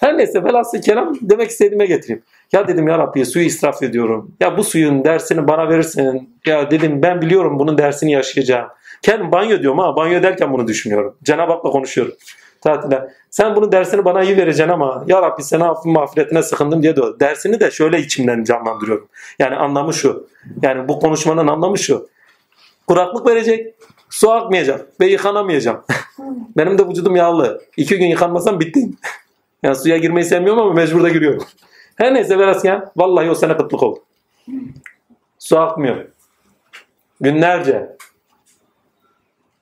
Her neyse velhasıl kelam demek istediğime getireyim. Ya dedim ya Rabbi suyu israf ediyorum. Ya bu suyun dersini bana verirsin. Ya dedim ben biliyorum bunun dersini yaşayacağım. Kendim banyo diyorum ha banyo derken bunu düşünüyorum. Cenab-ı Hak'la konuşuyorum. Tatile. Sen bunun dersini bana iyi vereceksin ama ya Rabbi sana affın mağfiretine sıkındım diye diyor. Dersini de şöyle içimden canlandırıyorum. Yani anlamı şu. Yani bu konuşmanın anlamı şu. Kuraklık verecek. Su akmayacak ve yıkanamayacağım. Benim de vücudum yağlı. İki gün yıkanmasam bittim. Yani suya girmeyi sevmiyorum ama mecbur da giriyorum. Her neyse Verasken vallahi o sene kıtlık oldu. Su akmıyor. Günlerce.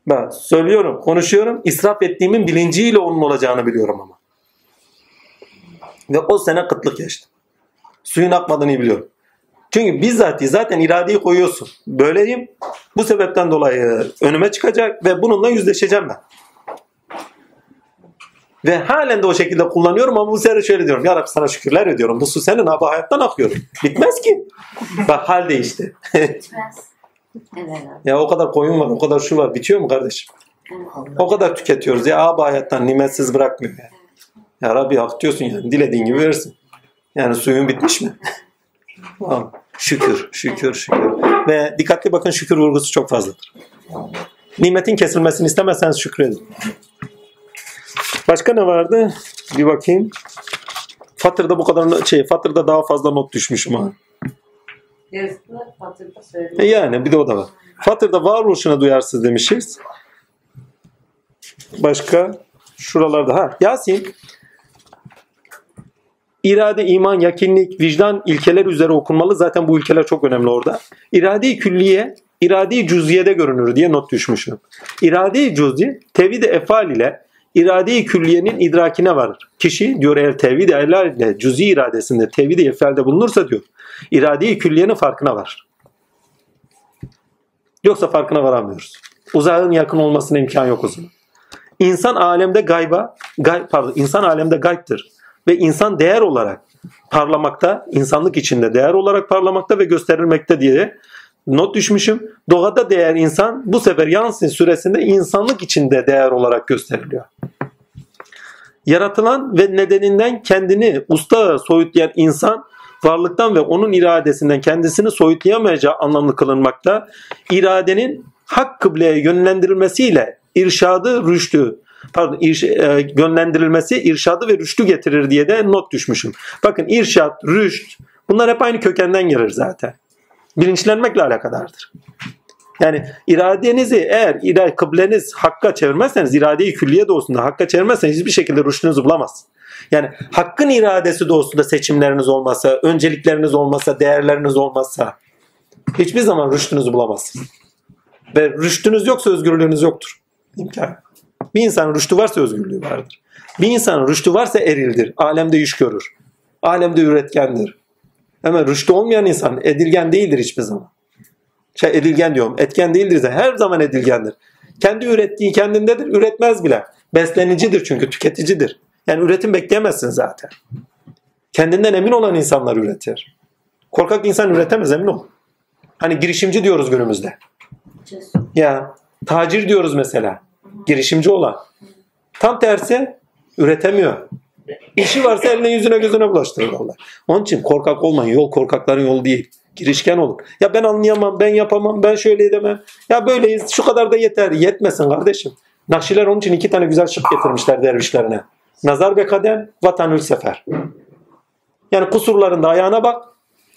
Ben söylüyorum, konuşuyorum. İsraf ettiğimin bilinciyle onun olacağını biliyorum ama. Ve o sene kıtlık geçti. Suyun akmadığını biliyorum. Çünkü bizzat zaten iradeyi koyuyorsun. Böyleyim. Bu sebepten dolayı önüme çıkacak ve bununla yüzleşeceğim ben. Ve halen de o şekilde kullanıyorum ama bu sefer şöyle diyorum. Ya Rabbi sana şükürler ediyorum. Bu su senin abi hayattan akıyor. Bitmez ki. Bak hal değişti. Ya o kadar koyun var, o kadar şu var. Bitiyor mu kardeşim? O kadar tüketiyoruz. Ya abi hayattan nimetsiz bırakmıyor. Ya, ya Rabbi hak diyorsun yani. Dilediğin gibi verirsin. Yani suyun bitmiş mi? Tamam. Şükür, şükür, şükür. Ve dikkatli bakın şükür vurgusu çok fazladır. Nimetin kesilmesini istemezseniz şükredin. Başka ne vardı? Bir bakayım. Fatır'da bu kadar şey, Fatır'da daha fazla not düşmüşüm ha. Yarısını Fatır'da E yani bir de o da var. Fatır'da varoluşuna duyarsız demişiz. Başka şuralarda ha Yasin İrade, iman, yakinlik, vicdan ilkeler üzere okunmalı. Zaten bu ilkeler çok önemli orada. İrade-i külliye, irade-i cüziyede görünür diye not düşmüşüm. İrade-i cüzi, tevhid-i efal ile irade-i külliyenin idrakine varır. Kişi diyor eğer tevhid-i efal ile cüzi iradesinde tevhid-i efalde bulunursa diyor, irade-i külliyenin farkına var. Yoksa farkına varamıyoruz. Uzağın yakın olmasına imkan yok o zaman. İnsan alemde gayba, gay, pardon, insan alemde gaybtır. Ve insan değer olarak parlamakta, insanlık içinde değer olarak parlamakta ve gösterilmekte diye not düşmüşüm. Doğada değer insan bu sefer Yansın süresinde insanlık içinde değer olarak gösteriliyor. Yaratılan ve nedeninden kendini usta soyutlayan insan varlıktan ve onun iradesinden kendisini soyutlayamayacağı anlamlı kılınmakta. İradenin hak kıbleye yönlendirilmesiyle irşadı, rüştü, pardon irş, e, yönlendirilmesi irşadı ve rüştü getirir diye de not düşmüşüm. Bakın irşat, rüşt bunlar hep aynı kökenden gelir zaten. Bilinçlenmekle alakadardır. Yani iradenizi eğer ira- kıbleniz hakka çevirmezseniz, iradeyi külliye doğusunda hakka çevirmezseniz hiçbir şekilde rüştünüzü bulamazsınız. Yani hakkın iradesi doğusunda seçimleriniz olmasa, öncelikleriniz olmasa, değerleriniz olmazsa hiçbir zaman rüştünüzü bulamazsınız. Ve rüştünüz yoksa özgürlüğünüz yoktur. İmkan. Bir insanın rüştü varsa özgürlüğü vardır. Bir insanın rüştü varsa erildir. Alemde iş görür. Alemde üretkendir. Hemen rüştü olmayan insan edilgen değildir hiçbir zaman. Şey edilgen diyorum. Etken değildir. de Her zaman edilgendir. Kendi ürettiği kendindedir. Üretmez bile. Beslenicidir çünkü tüketicidir. Yani üretim bekleyemezsin zaten. Kendinden emin olan insanlar üretir. Korkak insan üretemez emin ol. Hani girişimci diyoruz günümüzde. Ya tacir diyoruz mesela. Girişimci olan. Tam tersi üretemiyor. İşi varsa eline yüzüne gözüne bulaştırır vallahi. Onun için korkak olmayın. Yol korkakların yolu değil. Girişken olun. Ya ben anlayamam, ben yapamam, ben şöyle edemem. Ya böyleyiz, şu kadar da yeter. Yetmesin kardeşim. Nakşiler onun için iki tane güzel şık getirmişler dervişlerine. Nazar ve kadem, vatanül sefer. Yani kusurlarında ayağına bak,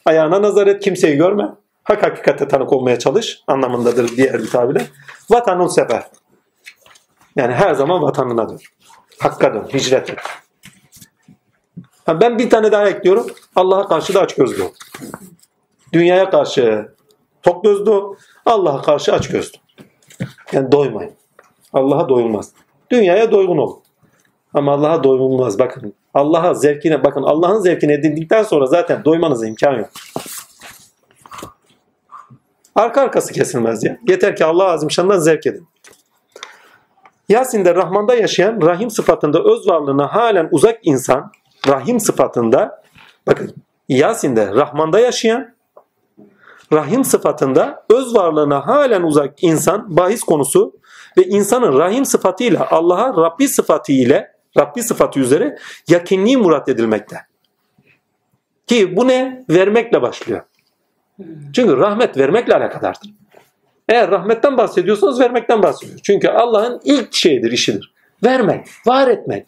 ayağına nazar et, kimseyi görme. Hak hakikate tanık olmaya çalış anlamındadır diğer bir tabirle. Vatanül sefer. Yani her zaman vatanına dön. Hakka dön, hicret et. Ben bir tane daha ekliyorum. Allah'a karşı da aç gözlü ol. Dünyaya karşı tok gözlü. Allah'a karşı aç gözlü. Yani doymayın. Allah'a doyulmaz. Dünyaya doygun ol. Ama Allah'a doyulmaz. Bakın Allah'a zevkine bakın Allah'ın zevkine edindikten sonra zaten doymanıza imkan yok. Arka arkası kesilmez ya. Yeter ki Allah Azimşan'dan zevk edin. Yasin'de Rahman'da yaşayan Rahim sıfatında öz varlığına halen uzak insan Rahim sıfatında bakın Yasin'de Rahman'da yaşayan Rahim sıfatında öz varlığına halen uzak insan bahis konusu ve insanın Rahim sıfatıyla Allah'a Rabbi sıfatı ile Rabbi sıfatı üzere yakinliği murat edilmekte. Ki bu ne? Vermekle başlıyor. Çünkü rahmet vermekle alakadardır. Eğer rahmetten bahsediyorsanız vermekten bahsediyor. Çünkü Allah'ın ilk şeyidir, işidir. Vermek, var etmek.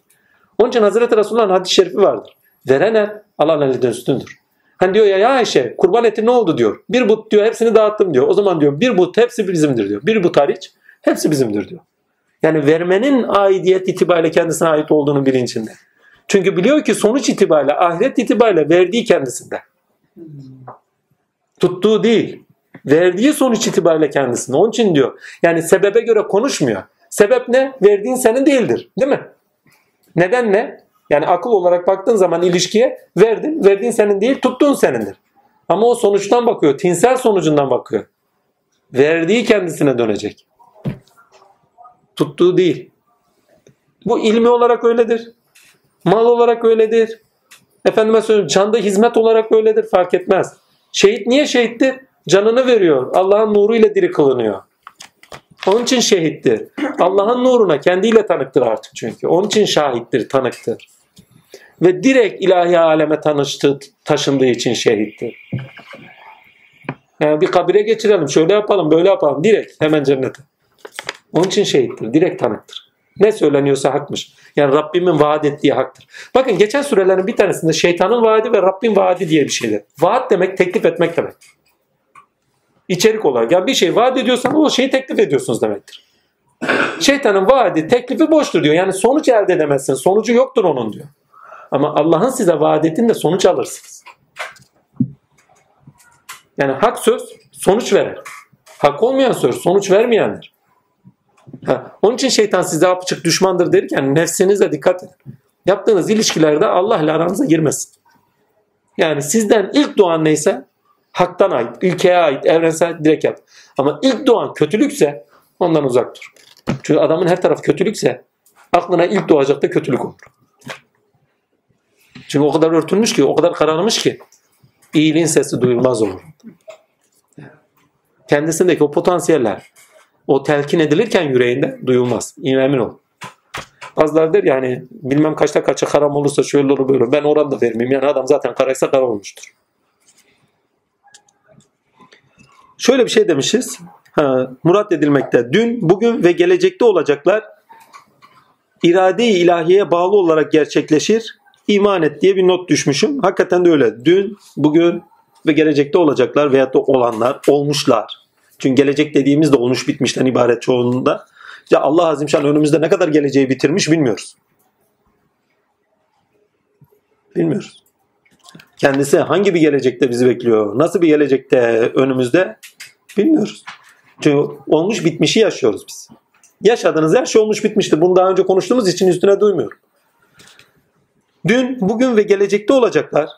Onun için Hazreti Resulullah'ın hadis-i şerifi vardır. Verene Allah'ın elinden üstündür. Hani diyor ya ya Ayşe kurban eti ne oldu diyor. Bir but diyor hepsini dağıttım diyor. O zaman diyor bir but hepsi bizimdir diyor. Bir but hariç hepsi bizimdir diyor. Yani vermenin aidiyet itibariyle kendisine ait olduğunu bilincinde. Çünkü biliyor ki sonuç itibariyle ahiret itibariyle verdiği kendisinde. Tuttuğu değil. Verdiği sonuç itibariyle kendisinde. Onun için diyor. Yani sebebe göre konuşmuyor. Sebep ne? Verdiğin senin değildir. Değil mi? Neden ne? Yani akıl olarak baktığın zaman ilişkiye verdin. Verdiğin senin değil, tuttuğun senindir. Ama o sonuçtan bakıyor. Tinsel sonucundan bakıyor. Verdiği kendisine dönecek. Tuttuğu değil. Bu ilmi olarak öyledir. Mal olarak öyledir. Efendime söyleyeyim canda hizmet olarak öyledir fark etmez. Şehit niye şehittir? Canını veriyor. Allah'ın nuruyla diri kılınıyor. Onun için şehittir. Allah'ın nuruna kendiyle tanıktır artık çünkü. Onun için şahittir, tanıktır. Ve direkt ilahi aleme tanıştığı, taşındığı için şehittir. Yani bir kabire geçirelim, şöyle yapalım, böyle yapalım. Direkt hemen cennete. Onun için şehittir, direkt tanıktır. Ne söyleniyorsa hakmış. Yani Rabbimin vaat ettiği haktır. Bakın geçen surelerin bir tanesinde şeytanın vaadi ve Rabbin vaadi diye bir şeydir. Vaat demek teklif etmek demek. İçerik olarak. Yani bir şey vaat ediyorsan o şeyi teklif ediyorsunuz demektir. Şeytanın vaadi, teklifi boştur diyor. Yani sonuç elde edemezsiniz. Sonucu yoktur onun diyor. Ama Allah'ın size vaat ettiğinde sonuç alırsınız. Yani hak söz sonuç verir. Hak olmayan söz sonuç vermeyendir. Ha, onun için şeytan size apıçık düşmandır derken nefsinize dikkat edin. Yaptığınız ilişkilerde Allah ile aranıza girmesin. Yani sizden ilk doğan neyse haktan ait, ilkeye ait, evrensel direkt yap. Ama ilk doğan kötülükse ondan uzak dur. Çünkü adamın her tarafı kötülükse aklına ilk doğacak da kötülük olur. Çünkü o kadar örtülmüş ki, o kadar kararmış ki iyiliğin sesi duyulmaz olur. Kendisindeki o potansiyeller o telkin edilirken yüreğinde duyulmaz. Emin ol. Bazıları der yani bilmem kaçta kaça karam olursa şöyle olur böyle. Ben oranı da vermeyeyim. Yani adam zaten karaysa kara olmuştur. Şöyle bir şey demişiz. Ha, murat edilmekte. Dün, bugün ve gelecekte olacaklar irade-i ilahiyeye bağlı olarak gerçekleşir. İman et diye bir not düşmüşüm. Hakikaten de öyle. Dün, bugün ve gelecekte olacaklar veyahut da olanlar, olmuşlar. Çünkü gelecek dediğimiz de olmuş bitmişten ibaret çoğunluğunda. Ya Allah Azimşan önümüzde ne kadar geleceği bitirmiş bilmiyoruz. Bilmiyoruz. Kendisi hangi bir gelecekte bizi bekliyor? Nasıl bir gelecekte önümüzde? Bilmiyoruz. Çünkü olmuş bitmişi yaşıyoruz biz. Yaşadığınız her şey olmuş bitmiştir. Bunu daha önce konuştuğumuz için üstüne duymuyorum. Dün, bugün ve gelecekte olacaklar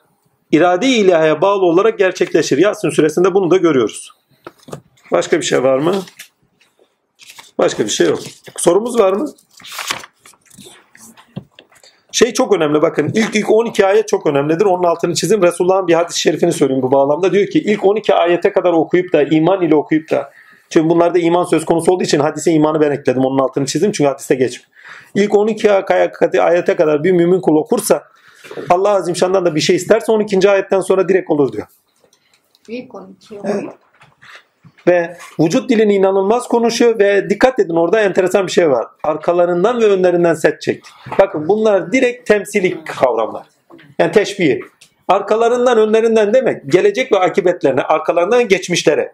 irade ilahaya bağlı olarak gerçekleşir. Yasin suresinde bunu da görüyoruz. Başka bir şey var mı? Başka bir şey yok. Sorumuz var mı? Şey çok önemli bakın ilk ilk 12 ayet çok önemlidir. Onun altını çizim. Resulullah'ın bir hadis-i şerifini söyleyeyim bu bağlamda. Diyor ki ilk 12 ayete kadar okuyup da iman ile okuyup da çünkü bunlarda iman söz konusu olduğu için hadise imanı ben ekledim. Onun altını çizdim çünkü hadiste geçmiyor. İlk 12 ayete kadar bir mümin kul okursa Allah Azimşan'dan da bir şey isterse 12. ayetten sonra direkt olur diyor. İlk 12 Evet. Ve vücut dilini inanılmaz konuşuyor ve dikkat edin orada enteresan bir şey var. Arkalarından ve önlerinden set çekti. Bakın bunlar direkt temsilik kavramlar. Yani teşbih. Arkalarından önlerinden demek gelecek ve akıbetlerine, arkalarından geçmişlere.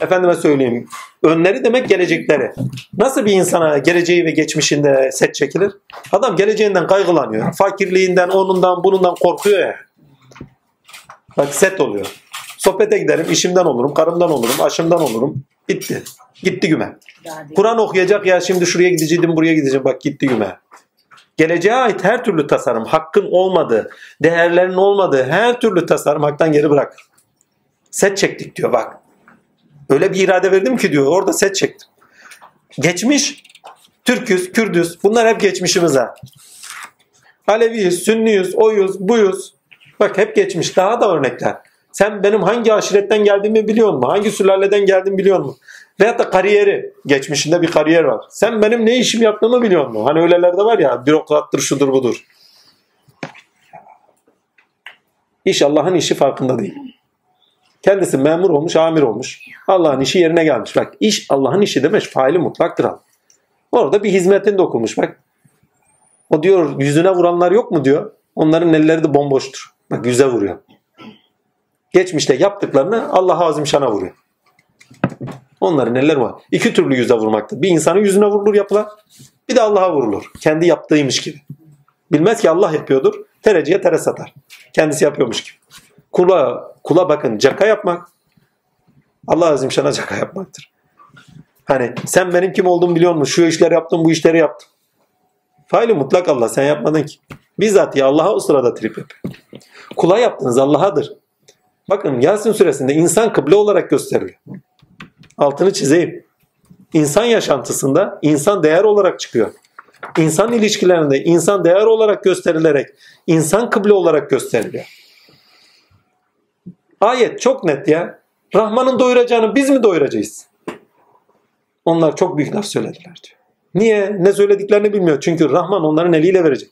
Efendime söyleyeyim. Önleri demek gelecekleri. Nasıl bir insana geleceği ve geçmişinde set çekilir? Adam geleceğinden kaygılanıyor. Fakirliğinden, onundan, bunundan korkuyor ya. Bak set oluyor. Sohbete giderim, işimden olurum, karımdan olurum, aşımdan olurum. Bitti. Gitti güme. Kur'an okuyacak ya şimdi şuraya gideceğim, buraya gideceğim. Bak gitti güme. Geleceğe ait her türlü tasarım, hakkın olmadığı, değerlerin olmadığı her türlü tasarım haktan geri bırakır. Set çektik diyor bak. Öyle bir irade verdim ki diyor orada set çektim. Geçmiş, Türküz, Kürdüz bunlar hep geçmişimiz ha. Aleviyiz, Sünniyiz, oyuz, buyuz. Bak hep geçmiş. Daha da örnekler. Sen benim hangi aşiretten geldiğimi biliyor musun? Hangi sülaleden geldiğimi biliyor musun? Veyahut da kariyeri. Geçmişinde bir kariyer var. Sen benim ne işim yaptığımı biliyor musun? Hani öyleler de var ya bürokrattır şudur budur. İş Allah'ın işi farkında değil. Kendisi memur olmuş, amir olmuş. Allah'ın işi yerine gelmiş. Bak iş Allah'ın işi demiş. Faili mutlaktır Allah. Orada bir hizmetin dokunmuş. Bak o diyor yüzüne vuranlar yok mu diyor. Onların elleri de bomboştur. Bak yüze vuruyor. Geçmişte yaptıklarını Allah Azimşan'a vuruyor. Onların elleri var. İki türlü yüze vurmaktır. Bir insanın yüzüne vurulur yapılan. Bir de Allah'a vurulur. Kendi yaptığıymış gibi. Bilmez ki Allah yapıyordur. Tereciye tere satar. Kendisi yapıyormuş gibi. Kula, kula bakın caka yapmak Allah Azimşan'a caka yapmaktır. Hani sen benim kim olduğumu biliyor musun? Şu işleri yaptım, bu işleri yaptım. Faili mutlak Allah. Sen yapmadın ki. Bizzat ya Allah'a o sırada trip yapıyor. Kula yaptınız Allah'adır. Bakın Yasin suresinde insan kıble olarak gösteriliyor. Altını çizeyim. İnsan yaşantısında insan değer olarak çıkıyor. İnsan ilişkilerinde insan değer olarak gösterilerek insan kıble olarak gösteriliyor. Ayet çok net ya. Rahman'ın doyuracağını biz mi doyuracağız? Onlar çok büyük laf söylediler diyor. Niye? Ne söylediklerini bilmiyor. Çünkü Rahman onların eliyle verecek.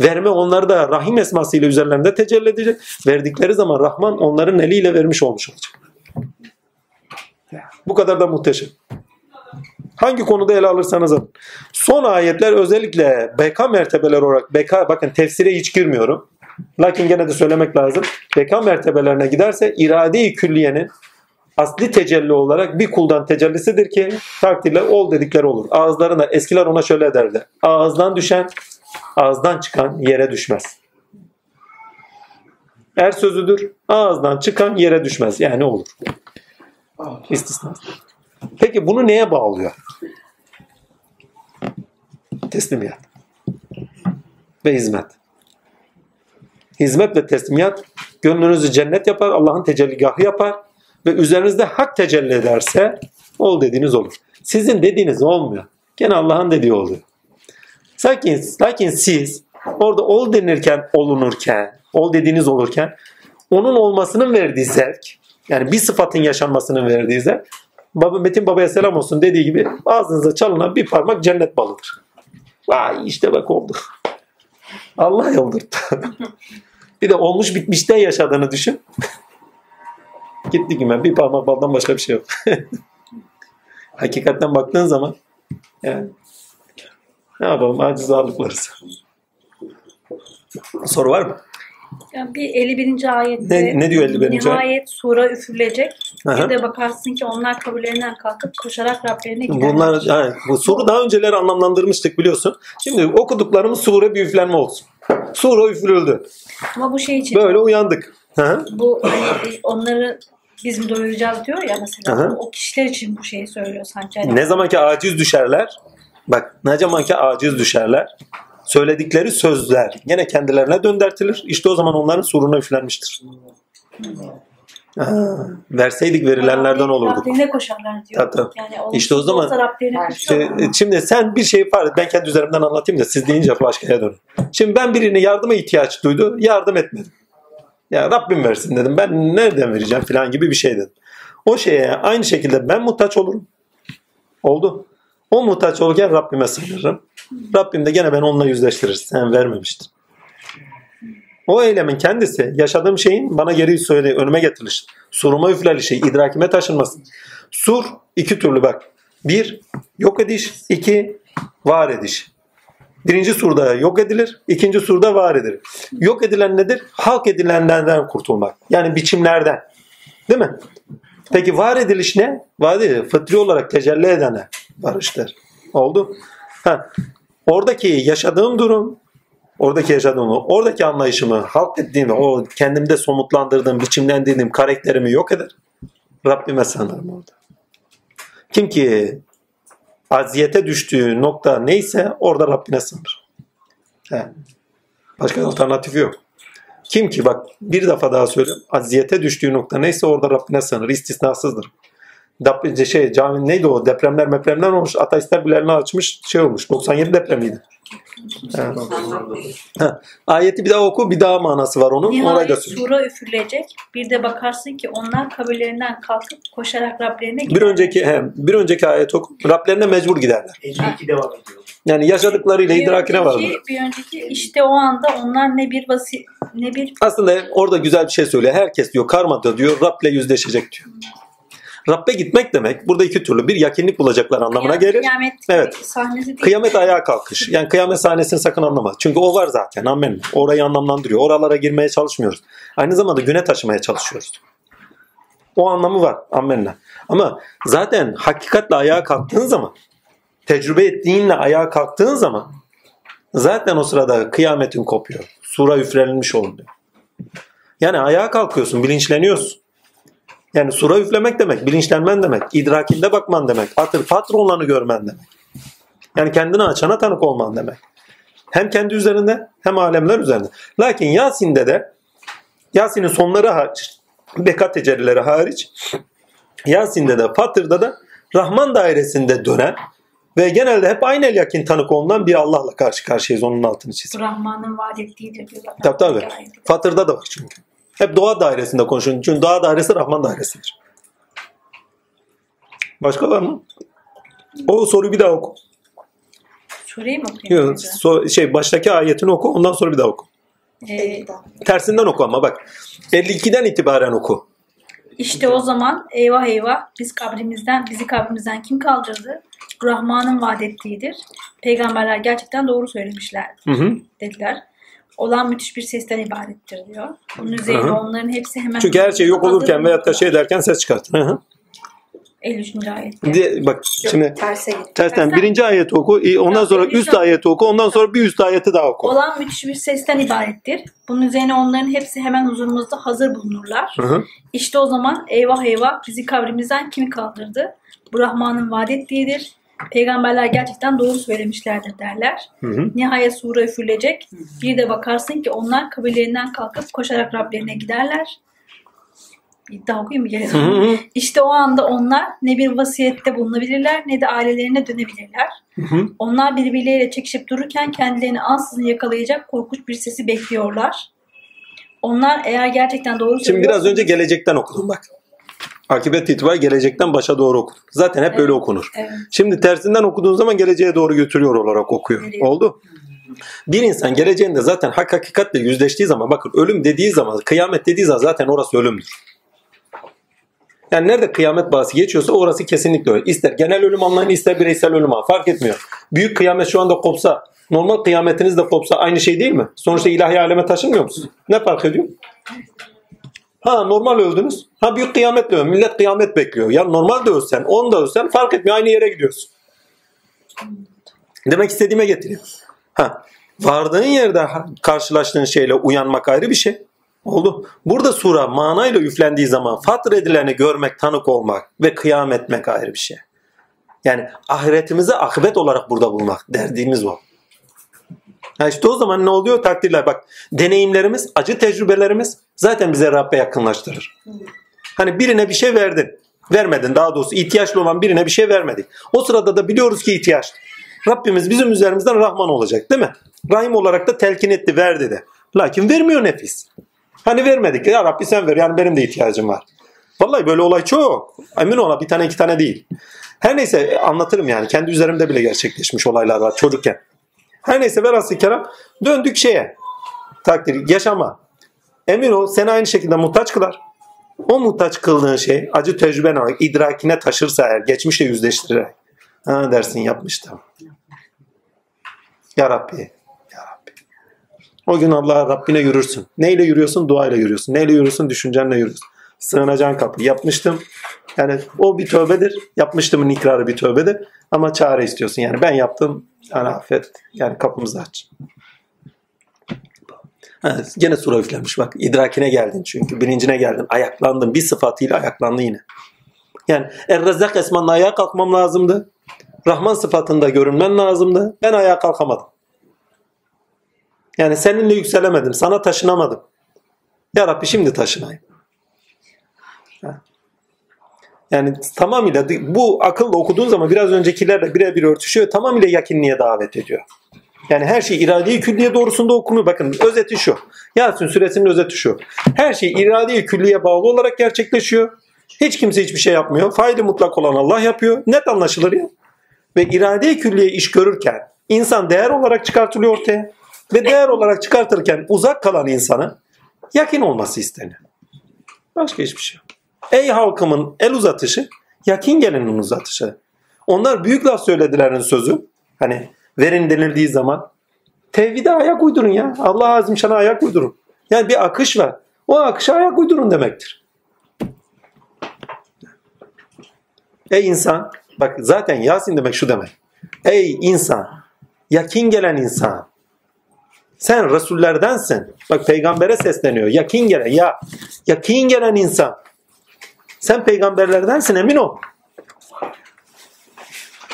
Verme onları da Rahim esmasıyla üzerlerinde tecelli edecek. Verdikleri zaman Rahman onların eliyle vermiş olmuş olacak. Bu kadar da muhteşem. Hangi konuda ele alırsanız alın. Son ayetler özellikle beka mertebeler olarak beka bakın tefsire hiç girmiyorum. Lakin gene de söylemek lazım. Beka mertebelerine giderse irade-i külliyenin asli tecelli olarak bir kuldan tecellisidir ki takdirle ol dedikleri olur. Ağızlarına eskiler ona şöyle derdi. Ağızdan düşen ağızdan çıkan yere düşmez. Er sözüdür. Ağızdan çıkan yere düşmez. Yani olur. İstisna. Peki bunu neye bağlıyor? Teslimiyat. Ve hizmet. Hizmet ve teslimiyat gönlünüzü cennet yapar, Allah'ın tecelligahı yapar ve üzerinizde hak tecelli ederse ol dediğiniz olur. Sizin dediğiniz olmuyor. Gene Allah'ın dediği oluyor. Lakin, lakin siz orada ol denirken olunurken, ol dediğiniz olurken onun olmasının verdiği zevk, yani bir sıfatın yaşanmasının verdiği zevk, Baba, Metin Baba'ya selam olsun dediği gibi ağzınıza çalınan bir parmak cennet balıdır. Vay işte bak oldu. Allah yoldurdu. bir de olmuş bitmişte yaşadığını düşün. Gitti güme bir parmak baldan başka bir şey yok. Hakikatten baktığın zaman yani ne yapalım aciz ağırlıklarız. Soru var mı? Yani bir 51. ayette Ne- ne diyor 51. ayet? Nihayet sura üfürülecek. Aha. Bir de bakarsın ki onlar kabirlerinden kalkıp koşarak Rablerine giderler. Bunlar yani bu soru daha önceleri anlamlandırmıştık biliyorsun. Şimdi okuduklarımız sure bir üflenme olsun. Sure üfürüldü. Ama bu şey için Böyle uyandık. Hı hı. bu hani onları biz mi doyuracağız diyor ya mesela. Aha. O kişiler için bu şeyi söylüyor sanki. Hani Ne zamanki aciz düşerler, bak ne zamanki aciz düşerler, söyledikleri sözler yine kendilerine döndertilir. İşte o zaman onların suruna üflenmiştir. Ha, verseydik verilenlerden olurduk. Rablerine koşarlar diyor. Tabii. Yani İşte o zaman- koşuyorlar. Şimdi, sen bir şey farz et. Ben kendi üzerimden anlatayım da siz deyince başkaya dönün. Şimdi ben birine yardıma ihtiyaç duydu. Yardım etmedim. Ya Rabbim versin dedim. Ben nereden vereceğim falan gibi bir şey dedim. O şeye aynı şekilde ben muhtaç olurum. Oldu. O muhtaç olurken Rabbime sığınırım. Rabbim de gene beni onunla yüzleştirir. Sen vermemiştin. O eylemin kendisi yaşadığım şeyin bana geri söyle önüme getirilir. Suruma üflenişi, idrakime taşınması. Sur iki türlü bak. Bir, yok ediş. iki var ediş. Birinci surda yok edilir. ikinci surda var edilir. Yok edilen nedir? Halk edilenlerden kurtulmak. Yani biçimlerden. Değil mi? Peki var ediliş ne? Var ediliş, fıtri olarak tecelli edene varıştır. Oldu. Ha. Oradaki yaşadığım durum, oradaki yaşadığımı, oradaki anlayışımı, halk ettiğimi, o kendimde somutlandırdığım, biçimlendirdiğim karakterimi yok eder. Rabbime sığınırım orada. Kim ki aziyete düştüğü nokta neyse orada Rabbine sığınır. He. Başka alternatifi yok. Kim ki bak bir defa daha söyleyeyim. Aziyete düştüğü nokta neyse orada Rabbine sığınır. İstisnasızdır. Dap- şey, cami neydi o? Depremler mepremler olmuş. Ateistler bilerini açmış. Şey olmuş. 97 depremiydi. Ha. Ayeti bir daha oku. Bir daha manası var onun. Orayı da Nihayet sura üfürülecek. Bir de bakarsın ki onlar kabirlerinden kalkıp koşarak Rablerine Bir giderler. önceki he, bir önceki ayet oku. Rablerine mecbur giderler. Ece 2 devam ediyor. Yani yaşadıklarıyla Bir idrakine önceki- Bir önceki işte o anda onlar ne bir vasi ne bir Aslında orada güzel bir şey söylüyor. Herkes diyor karmada diyor Rab'le yüzleşecek diyor. Rab'be gitmek demek burada iki türlü. Bir yakinlik bulacaklar anlamına kıyamet- gelir. Kıyamet Evet. sahnesi değil. Kıyamet ayağa kalkış. Yani kıyamet sahnesini sakın anlama. Çünkü o var zaten. Amen. Orayı anlamlandırıyor. Oralara girmeye çalışmıyoruz. Aynı zamanda güne taşımaya çalışıyoruz. O anlamı var. Amenna. Ama zaten hakikatle ayağa kalktığın zaman tecrübe ettiğinle ayağa kalktığın zaman zaten o sırada kıyametin kopuyor. Sura üflenilmiş oluyor. Yani ayağa kalkıyorsun, bilinçleniyorsun. Yani sura üflemek demek, bilinçlenmen demek, idrakinde bakman demek, hatır patronlarını görmen demek. Yani kendini açana tanık olman demek. Hem kendi üzerinde hem alemler üzerinde. Lakin Yasin'de de Yasin'in sonları hariç, Beka tecellileri hariç Yasin'de de Fatır'da da Rahman dairesinde dönen ve genelde hep aynı el yakin tanık olunan bir Allah'la karşı karşıyayız onun altını çizim. Rahman'ın vaad ettiğidir diyorlar. Tabii tabii. Fatır'da da var çünkü. Hep doğa dairesinde konuşuyoruz. Çünkü doğa dairesi Rahman dairesidir. Başka var mı? O soruyu bir daha oku. Sureyi mi okuyayım? Yok, size? so- şey baştaki ayetini oku ondan sonra bir daha oku. Ee, Tersinden oku ama bak. 52'den itibaren oku. işte o zaman eyvah eyvah biz kabrimizden bizi kabrimizden kim kaldırdı? Rahman'ın vaad ettiğidir. Peygamberler gerçekten doğru söylemişler Hı hı. dediler. Olan müthiş bir sesten ibarettir diyor. Bunun üzerine Hı hı. onların hepsi hemen Çünkü her şey yok olurken veyahut da şey derken ses çıkartır. Hı hı. 53. ayette. Bak şimdi Terse git. tersten birinci ayeti oku, ondan sonra üst ayeti oku, ondan sonra bir üst ayeti daha oku. Olan müthiş bir sesten ibarettir. Bunun üzerine onların hepsi hemen huzurumuzda hazır bulunurlar. Hı hı. İşte o zaman eyvah eyvah bizi kabrimizden kim kaldırdı? Bu Rahman'ın vaad ettiğidir. Peygamberler gerçekten doğru söylemişlerdir derler. Hı hı. Nihayet sure üfürülecek. Bir de bakarsın ki onlar kabirlerinden kalkıp koşarak Rablerine giderler. Daha okuyayım mı? Hı hı. İşte o anda onlar ne bir vasiyette bulunabilirler ne de ailelerine dönebilirler. Hı hı. Onlar birbirleriyle çekişip dururken kendilerini ansızın yakalayacak korkunç bir sesi bekliyorlar. Onlar eğer gerçekten doğru Şimdi biraz önce gelecekten okudum bak. Akibet itibariyle gelecekten başa doğru okudum. Zaten hep böyle Evet. okunur. Evet. Şimdi tersinden okuduğun zaman geleceğe doğru götürüyor olarak okuyor. Veriyor. Oldu. Bir insan geleceğinde zaten hak hakikatle yüzleştiği zaman bakın ölüm dediği zaman kıyamet dediği zaman zaten orası ölümdür. Yani nerede kıyamet bahsi geçiyorsa orası kesinlikle öyle. İster genel ölüm anlayın ister bireysel ölüm anlayın. Fark etmiyor. Büyük kıyamet şu anda kopsa normal kıyametiniz de kopsa aynı şey değil mi? Sonuçta ilahi aleme taşınmıyor musunuz? Ne fark ediyor? Ha normal öldünüz. Ha büyük kıyametle öldü. Millet kıyamet bekliyor. Ya normal de ölsen, on da ölsen fark etmiyor. Aynı yere gidiyorsun. Demek istediğime getiriyor. Ha, vardığın yerde karşılaştığın şeyle uyanmak ayrı bir şey. Oldu. Burada sura manayla üflendiği zaman fatr edileni görmek, tanık olmak ve kıyam etmek ayrı bir şey. Yani ahiretimizi akıbet olarak burada bulmak. Derdimiz o. Ha işte o zaman ne oluyor? Takdirler bak deneyimlerimiz, acı tecrübelerimiz zaten bize Rabbe yakınlaştırır. Hani birine bir şey verdin. Vermedin daha doğrusu ihtiyaçlı olan birine bir şey vermedik. O sırada da biliyoruz ki ihtiyaç. Rabbimiz bizim üzerimizden Rahman olacak değil mi? Rahim olarak da telkin etti verdi de. Lakin vermiyor nefis. Hani vermedik. Ya Rabbi sen ver yani benim de ihtiyacım var. Vallahi böyle olay çok. Emin ola bir tane iki tane değil. Her neyse anlatırım yani. Kendi üzerimde bile gerçekleşmiş olaylar var çocukken. Her neyse velhasıl kelam döndük şeye. Takdir, yaşama. Emin ol seni aynı şekilde muhtaç kılar. O muhtaç kıldığın şey acı tecrüben olarak idrakine taşırsa eğer geçmişle yüzleştirerek ha dersin yapmıştım. Ya Rabbi, Ya Rabbi. O gün Allah'a Rabbine yürürsün. Neyle yürüyorsun? Duayla yürüyorsun. Neyle yürüyorsun? Düşüncenle yürüyorsun. Sığınacağın kapı. Yapmıştım. Yani o bir tövbedir. Yapmıştımın ikrarı bir tövbedir. Ama çare istiyorsun. Yani ben yaptım. Yani affet. Yani kapımızı aç. Ha, gene sura üflenmiş bak. idrakine geldin çünkü. Birincine geldin. Ayaklandın. Bir sıfatıyla ayaklandın yine. Yani Er-Rezzak esmanla ayağa kalkmam lazımdı. Rahman sıfatında görünmen lazımdı. Ben ayağa kalkamadım. Yani seninle yükselemedim. Sana taşınamadım. Ya Rabbi şimdi taşınayım. Yani tamamıyla bu akılla okuduğun zaman biraz öncekilerle birebir örtüşüyor. Tamamıyla yakinliğe davet ediyor. Yani her şey irade-i külliye doğrusunda okunuyor. Bakın özeti şu. Yasin suresinin özeti şu. Her şey irade-i külliye bağlı olarak gerçekleşiyor. Hiç kimse hiçbir şey yapmıyor. Faili mutlak olan Allah yapıyor. Net anlaşılır ya. Ve irade-i külliye iş görürken insan değer olarak çıkartılıyor ortaya. Ve değer olarak çıkartırken uzak kalan insanın yakin olması isteniyor. Başka hiçbir şey. Ey halkımın el uzatışı, yakin gelenin uzatışı. Onlar büyük laf söyledilerin sözü. Hani verin denildiği zaman tevhide ayak uydurun ya. Allah azim şana ayak uydurun. Yani bir akış var. O akışa ayak uydurun demektir. Ey insan, bak zaten Yasin demek şu demek. Ey insan, yakin gelen insan. Sen Resullerdensin. Bak peygambere sesleniyor. Yakin gelen, ya yakin gelen insan. Sen peygamberlerdensin emin ol.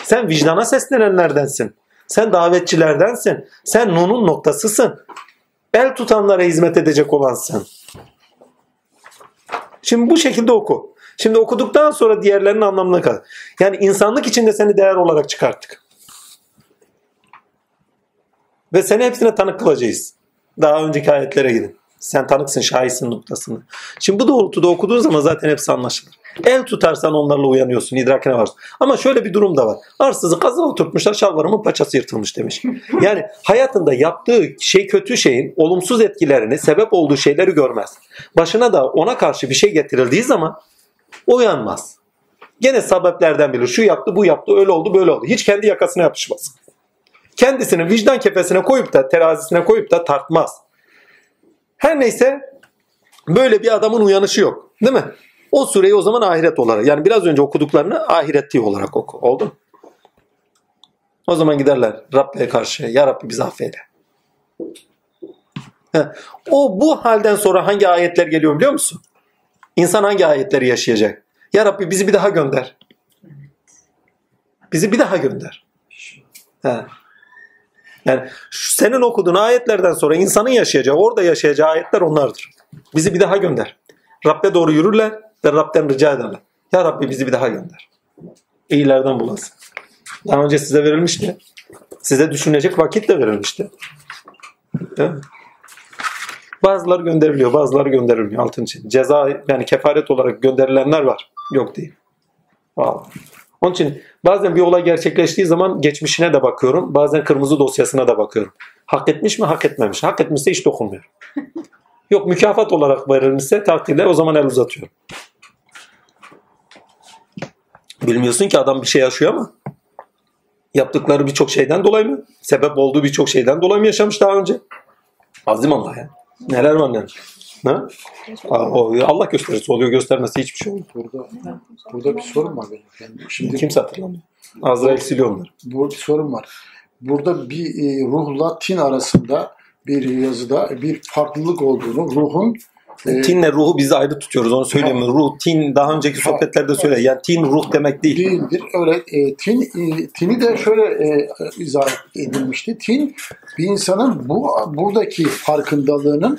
Sen vicdana seslenenlerdensin. Sen davetçilerdensin. Sen Nun'un noktasısın. El tutanlara hizmet edecek olansın. Şimdi bu şekilde oku. Şimdi okuduktan sonra diğerlerinin anlamına kal. Yani insanlık içinde seni değer olarak çıkarttık. Ve seni hepsine tanık kılacağız. Daha önceki ayetlere gidin. Sen tanıksın, şahitsin noktasını. Şimdi bu doğrultuda okuduğun zaman zaten hepsi anlaşılır. El tutarsan onlarla uyanıyorsun, idrakine varsın. Ama şöyle bir durum da var. Arsızı kaza oturtmuşlar, şalvarımın paçası yırtılmış demiş. Yani hayatında yaptığı şey kötü şeyin olumsuz etkilerini, sebep olduğu şeyleri görmez. Başına da ona karşı bir şey getirildiği zaman uyanmaz. Gene sebeplerden bilir. Şu yaptı, bu yaptı, öyle oldu, böyle oldu. Hiç kendi yakasına yapışmaz. Kendisini vicdan kefesine koyup da, terazisine koyup da tartmaz. Her neyse böyle bir adamın uyanışı yok. Değil mi? O sureyi o zaman ahiret olarak yani biraz önce okuduklarını ahireti olarak oku. Oldu? O zaman giderler Rabbe karşı. Ya Rabbi bizi affeyle. O bu halden sonra hangi ayetler geliyor biliyor musun? İnsan hangi ayetleri yaşayacak? Ya Rabbi bizi bir daha gönder. Bizi bir daha gönder. He. Yani senin okuduğun ayetlerden sonra insanın yaşayacağı, orada yaşayacağı ayetler onlardır. Bizi bir daha gönder. Rabbe doğru yürürler ve Rab'den rica ederler. Ya Rabbi bizi bir daha gönder. İyilerden bulasın. Daha önce size verilmişti. Size düşünecek vakit de verilmişti. Değil mi? Bazıları gönderiliyor, bazıları gönderilmiyor altın için. Ceza yani kefaret olarak gönderilenler var. Yok değil. Vallahi. Onun için bazen bir olay gerçekleştiği zaman geçmişine de bakıyorum. Bazen kırmızı dosyasına da bakıyorum. Hak etmiş mi, hak etmemiş. Hak etmişse hiç dokunmuyorum. Yok mükafat olarak verilmişse takdirle o zaman el uzatıyorum. Bilmiyorsun ki adam bir şey yaşıyor ama yaptıkları birçok şeyden dolayı mı? Sebep olduğu birçok şeyden dolayı mı yaşamış daha önce? Azim Allah ya. Neler var neler. Ha? Allah gösterirse oluyor göstermesi hiçbir şey olmuyor. Burada burada bir sorun var benim. Yani şimdi Kimse hatırlamıyor. Azrail siliyor onları. bu bir sorun var. Burada bir e, ruhla tin arasında bir yazıda bir farklılık olduğunu, ruhun e, Tinle ruhu biz ayrı tutuyoruz onu söyleyeyim. mi? Ruh, tin daha önceki sohbetlerde söyle. Yani tin ruh demek değil. değildir. Öyle e, tin e, tini de şöyle e, izah edilmişti. Tin bir insanın bu buradaki farkındalığının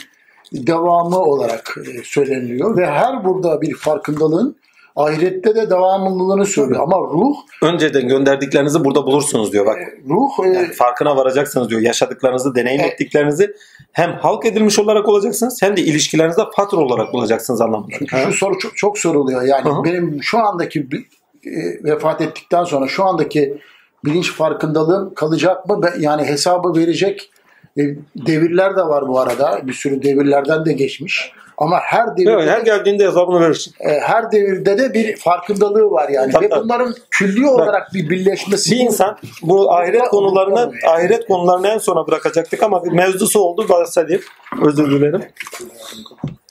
devamı olarak e, söyleniliyor ve her burada bir farkındalığın ahirette de devamlılığını söylüyor. Ama ruh Önceden gönderdiklerinizi burada bulursunuz diyor bak. ruh e, Yani farkına varacaksınız diyor. Yaşadıklarınızı, deneyim Evet. ettiklerinizi hem halk edilmiş olarak olacaksınız hem de ilişkilerinizde fatura olarak bulacaksınız anlamında. Çünkü şu soru çok, çok soruluyor. Yani Hı hı. benim şu andaki e, vefat ettikten sonra şu andaki bilinç farkındalığım kalacak mı? Yani hesabı verecek e, devirler de var bu arada. Bir sürü devirlerden de geçmiş. Ama her devirde, Evet, her geldiğinde hesabını verirsin. e, her devirde de bir farkındalığı var yani. Tabii, Ve tabii. bunların külli olarak bir birleşmesi. Bir insan bu ahiret konularını ahiret konularını en sona bırakacaktık ama mevzusu oldu bahsedeyim. Özür dilerim.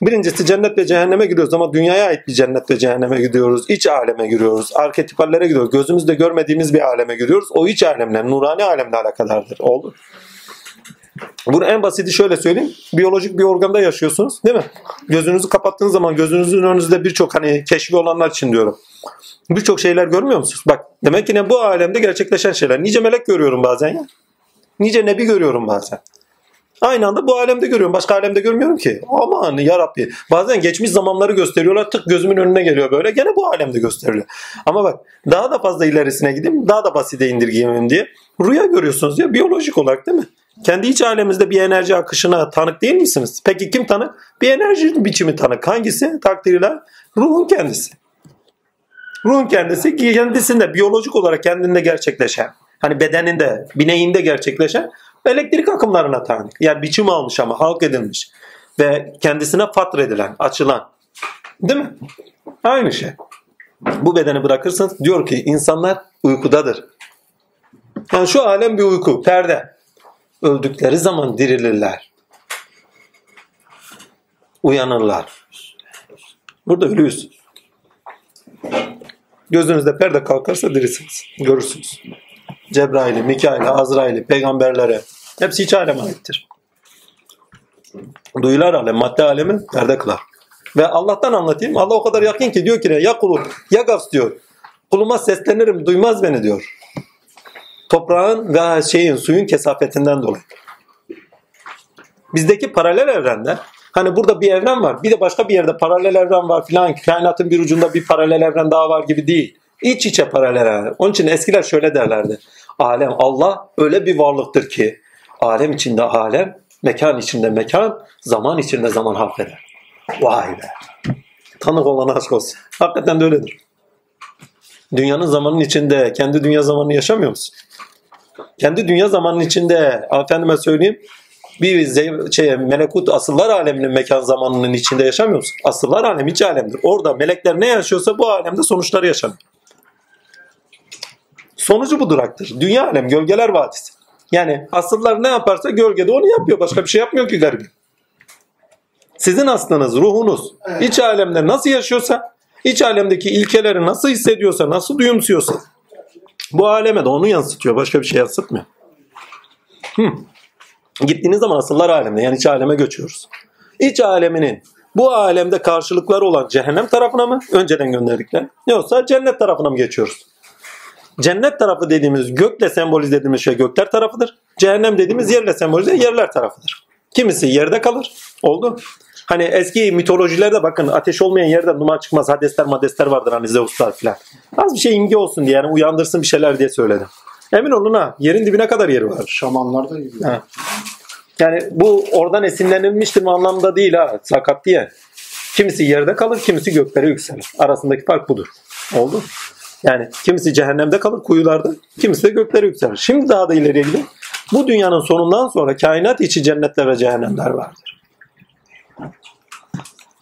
Birincisi cennet ve cehenneme giriyoruz ama dünyaya ait bir cennet ve cehenneme gidiyoruz. İç aleme giriyoruz. Arketipallere gidiyoruz. Gözümüzde görmediğimiz bir aleme giriyoruz. O iç alemle, nurani alemle alakadardır. Oldu. Bunu en basiti şöyle söyleyeyim. Biyolojik bir organda yaşıyorsunuz değil mi? Gözünüzü kapattığınız zaman gözünüzün önünüzde birçok hani keşfi olanlar için diyorum. Birçok şeyler görmüyor musunuz? Bak demek ki ne bu alemde gerçekleşen şeyler. Nice melek görüyorum bazen ya. Nice nebi görüyorum bazen. Aynı anda bu alemde görüyorum. Başka alemde görmüyorum ki. Aman ya Rabbi. Bazen geçmiş zamanları gösteriyorlar. Tık gözümün önüne geliyor böyle. Gene bu alemde gösteriliyor. Ama bak daha da fazla ilerisine gideyim. Daha da basite indirgeyemem diye. Rüya görüyorsunuz ya biyolojik olarak değil mi? Kendi iç alemimizde bir enerji akışına tanık değil misiniz? Peki kim tanık? Bir enerji biçimi tanık. Hangisi? Takdiriyle ruhun kendisi. Ruhun kendisi kendisinde biyolojik olarak kendinde gerçekleşen, hani bedeninde, bineğinde gerçekleşen elektrik akımlarına tanık. Yani biçim almış ama halk edilmiş ve kendisine fatredilen, açılan. Değil mi? Aynı şey. Bu bedeni bırakırsanız diyor ki insanlar uykudadır. Yani şu alem bir uyku, perde. Öldükleri zaman dirilirler. Uyanırlar. Burada ölüyüz. Gözünüzde perde kalkarsa dirisiniz. Görürsünüz. Cebrail'i, Mikail'i, Azrail'i, peygamberlere hepsi iç aleme aittir. Duyular alem, madde alemi perde kılar. Ve Allah'tan anlatayım. Allah o kadar yakın ki diyor ki ne? Ya kulum, ya gafs diyor. Kuluma seslenirim, duymaz beni diyor. Toprağın ve şeyin, suyun kesafetinden dolayı. Bizdeki paralel evrende hani burada bir evren var bir de başka bir yerde paralel evren var filan kainatın bir ucunda bir paralel evren daha var gibi değil. İç içe paralel evren. Onun için eskiler şöyle derlerdi. Alem Allah öyle bir varlıktır ki alem içinde alem, mekan içinde mekan, zaman içinde zaman hafeder. Vay be. Tanık olana aşk olsun. Hakikaten de öyledir. Dünyanın zamanın içinde kendi dünya zamanını yaşamıyor musun? Kendi dünya zamanının içinde efendime söyleyeyim bir şey, melekut asıllar aleminin mekan zamanının içinde yaşamıyor musun? Asıllar alemi iç alemdir. Orada melekler ne yaşıyorsa bu alemde sonuçları yaşanıyor. Sonucu bu duraktır. Dünya alem gölgeler vadisi. Yani asıllar ne yaparsa gölgede onu yapıyor. Başka bir şey yapmıyor ki garibim. Sizin aslınız, ruhunuz iç alemde nasıl yaşıyorsa, iç alemdeki ilkeleri nasıl hissediyorsa, nasıl duyumsuyorsa bu aleme de onu yansıtıyor. Başka bir şey yansıtmıyor. Hı. Gittiğiniz zaman asıllar alemine yani iç aleme göçüyoruz. İç aleminin bu alemde karşılıkları olan cehennem tarafına mı önceden gönderdikler yoksa cennet tarafına mı geçiyoruz? Cennet tarafı dediğimiz gökle sembolize edilmiş şey gökler tarafıdır. Cehennem dediğimiz yerle sembolize yerler tarafıdır. Kimisi yerde kalır. Oldu. Hani eski mitolojilerde bakın ateş olmayan yerden duman çıkmaz. Hadesler madesler vardır hani Zeus'lar filan. Az bir şey imge olsun diye yani uyandırsın bir şeyler diye söyledim. Emin olun ha yerin dibine kadar yeri var. Şamanlar da gibi. Ha. Yani bu oradan esinlenilmiştir mi anlamda değil ha sakat diye. Kimisi yerde kalır, kimisi göklere yükselir. Arasındaki fark budur. Oldu. Yani kimisi cehennemde kalır kuyularda, kimisi de göklere yükselir. Şimdi daha da ileriye gidin. Bu dünyanın sonundan sonra kainat içi cennetler ve cehennemler vardır.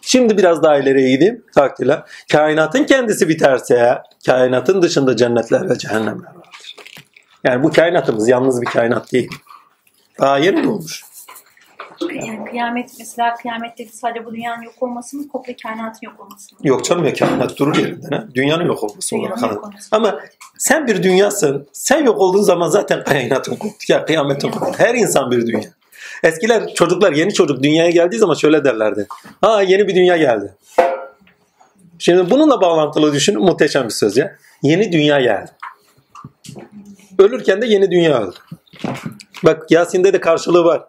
Şimdi biraz daha ileriye gideyim. Takdirle. Kainatın kendisi biterse kainatın dışında cennetler ve cehennemler vardır. Yani bu kainatımız yalnız bir kainat değil. Daha yeni doğmuş. Yani kıyamet mesela kıyamette sadece bu dünyanın yok olması mı komple kainatın yok olması mı? Yok canım ya kainat durur yerinde. Ne? Dünyanın yok olması olarak. Dünyanın yok anladım. olması. Ama sen bir dünyasın. Sen yok olduğun zaman zaten kainatın koptu. Ya kıyametin koptu. Her insan bir dünya. Eskiler çocuklar yeni çocuk dünyaya geldiği zaman şöyle derlerdi. Ha yeni bir dünya geldi. Şimdi bununla bağlantılı düşünün muhteşem bir söz ya. Yeni dünya geldi. Ölürken de yeni dünya öldü. Bak Yasin'de de karşılığı var.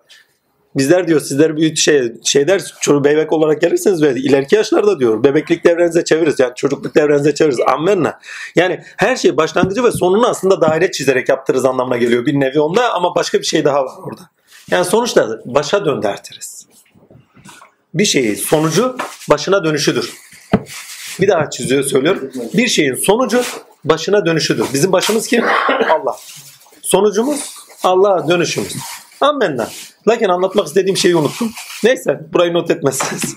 Bizler diyor sizler büyük şey şey der çocuk bebek olarak gelirsiniz ve ileriki yaşlarda diyor bebeklik devrenize çeviririz yani çocukluk devrenize çeviririz. Ammenna. Yani her şey başlangıcı ve sonunu aslında daire çizerek yaptırırız anlamına geliyor bir nevi onda ama başka bir şey daha var orada. Yani sonuçta başa döndertiriz. Bir şeyin sonucu başına dönüşüdür. Bir daha çiziyor söylüyorum. Bir şeyin sonucu başına dönüşüdür. Bizim başımız kim? Allah. Sonucumuz Allah'a dönüşümüz. Ammenna. Lakin anlatmak istediğim şeyi unuttum. Neyse burayı not etmezsiniz.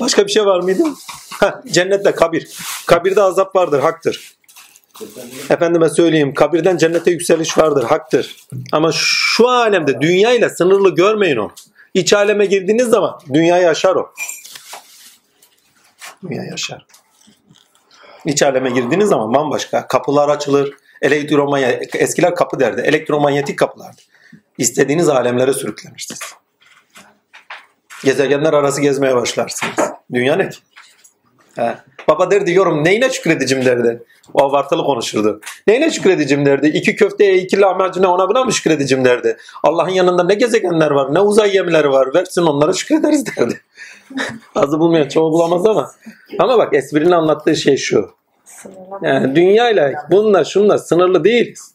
Başka bir şey var mıydı? Ha, cennetle kabir. Kabirde azap vardır, haktır. Efendime söyleyeyim, kabirden cennete yükseliş vardır, haktır. Ama şu alemde dünya ile sınırlı görmeyin onu. İç aleme girdiğiniz zaman dünyayı aşar o. Dünya yaşar. İç aleme girdiğiniz zaman bambaşka. Kapılar açılır. Elektromanyetik, eskiler kapı derdi. Elektromanyetik kapılardı. İstediğiniz alemlere sürüklenirsiniz. Gezegenler arası gezmeye başlarsınız. Dünya ne ki? He. Baba derdi yorum neyine şükredicim derdi. O abartılı konuşurdu. Neyine şükredicim derdi. İki köfteye iki lahmacuna ona buna mı şükredicim derdi. Allah'ın yanında ne gezegenler var ne uzay gemileri var versin onlara şükrederiz derdi. Azı bulmayan çoğu bulamaz ama. Ama bak esprinin anlattığı şey şu. Yani dünyayla bunlar şunlar sınırlı değiliz.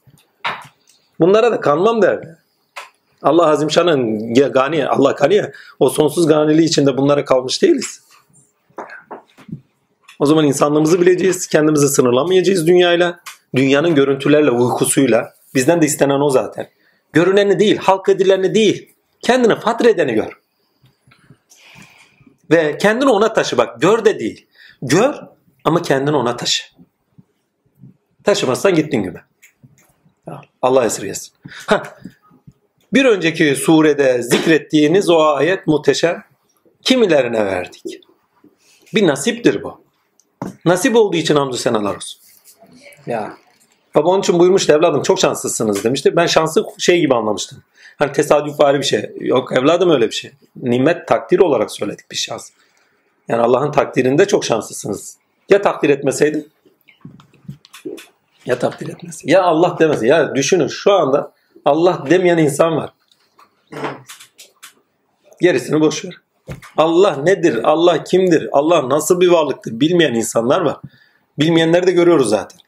Bunlara da kanmam derdi. Allah Azimşan'ın gani, Allah gani o sonsuz ganiliği içinde bunlara kalmış değiliz. O zaman insanlığımızı bileceğiz, kendimizi sınırlamayacağız dünyayla, dünyanın görüntülerle, uykusuyla. Bizden de istenen o zaten. Görüneni değil, halk edileni değil, kendini fatredeni gör. Ve kendini ona taşı bak, gör de değil. Gör ama kendini ona taşı. Taşımazsan gittin gibi. Allah esirgesin. Bir önceki surede zikrettiğiniz o ayet muhteşem. Kimilerine verdik. Bir nasiptir bu. Nasip olduğu için hamdü senalar olsun. Ya. Baba onun için buyurmuştu evladım çok şanslısınız demişti. Ben şansı şey gibi anlamıştım. Hani tesadüf var bir şey. Yok evladım öyle bir şey. Nimet takdir olarak söyledik bir şans. Yani Allah'ın takdirinde çok şanslısınız. Ya takdir etmeseydi? Ya takdir etmeseydi. Ya Allah demese. Ya düşünün şu anda Allah demeyen insan var. Gerisini boş ver. Allah nedir? Allah kimdir? Allah nasıl bir varlıktır? Bilmeyen insanlar var. Bilmeyenleri de görüyoruz zaten.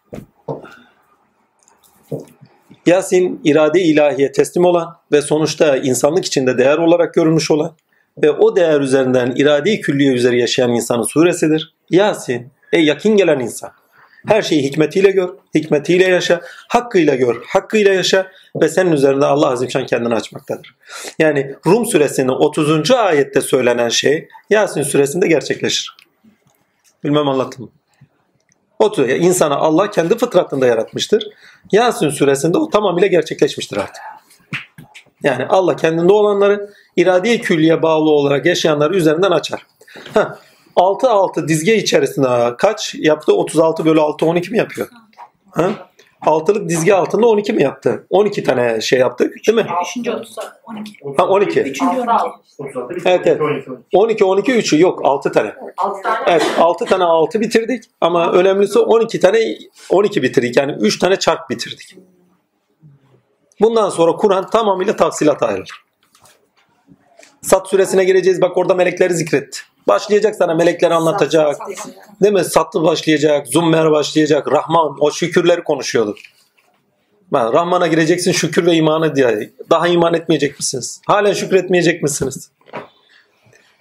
Yasin irade ilahiye teslim olan ve sonuçta insanlık içinde değer olarak görülmüş olan ve o değer üzerinden irade-i külliye üzeri yaşayan insanın suresidir. Yasin, ey yakin gelen insan. Her şeyi hikmetiyle gör, hikmetiyle yaşa, hakkıyla gör, hakkıyla yaşa ve senin üzerinde Allah Azimşan kendini açmaktadır. Yani Rum suresinin 30. ayette söylenen şey Yasin suresinde gerçekleşir. Bilmem anlattım mı? O tür- insana Allah kendi fıtratında yaratmıştır. Yasin suresinde o tamamıyla gerçekleşmiştir artık. Yani Allah kendinde olanları irade-i külliye bağlı olarak yaşayanları üzerinden açar. Heh, 6 6 dizge içerisinde kaç yaptı? 36 bölü 6 12 mi yapıyor? Ha? Altılık dizge altında 12 mi yaptı? 12 tane şey yaptık değil mi? Üçüncü 30 12. Ha 12. Üçüncü 12. Evet, evet. 12 12 3'ü yok 6 tane. Altı tane. Evet 6 tane 6 bitirdik ama önemlisi 12 tane 12 bitirdik. Yani 3 tane çark bitirdik. Bundan sonra Kur'an tamamıyla tafsilat ayrılır. Sat suresine gireceğiz. Bak orada melekleri zikretti. Başlayacak sana melekleri anlatacak. Değil mi? Sattı başlayacak. Zummer başlayacak. Rahman o şükürleri konuşuyordu. Ben, Rahman'a gireceksin şükür ve imanı diye. Daha iman etmeyecek misiniz? Halen şükretmeyecek misiniz?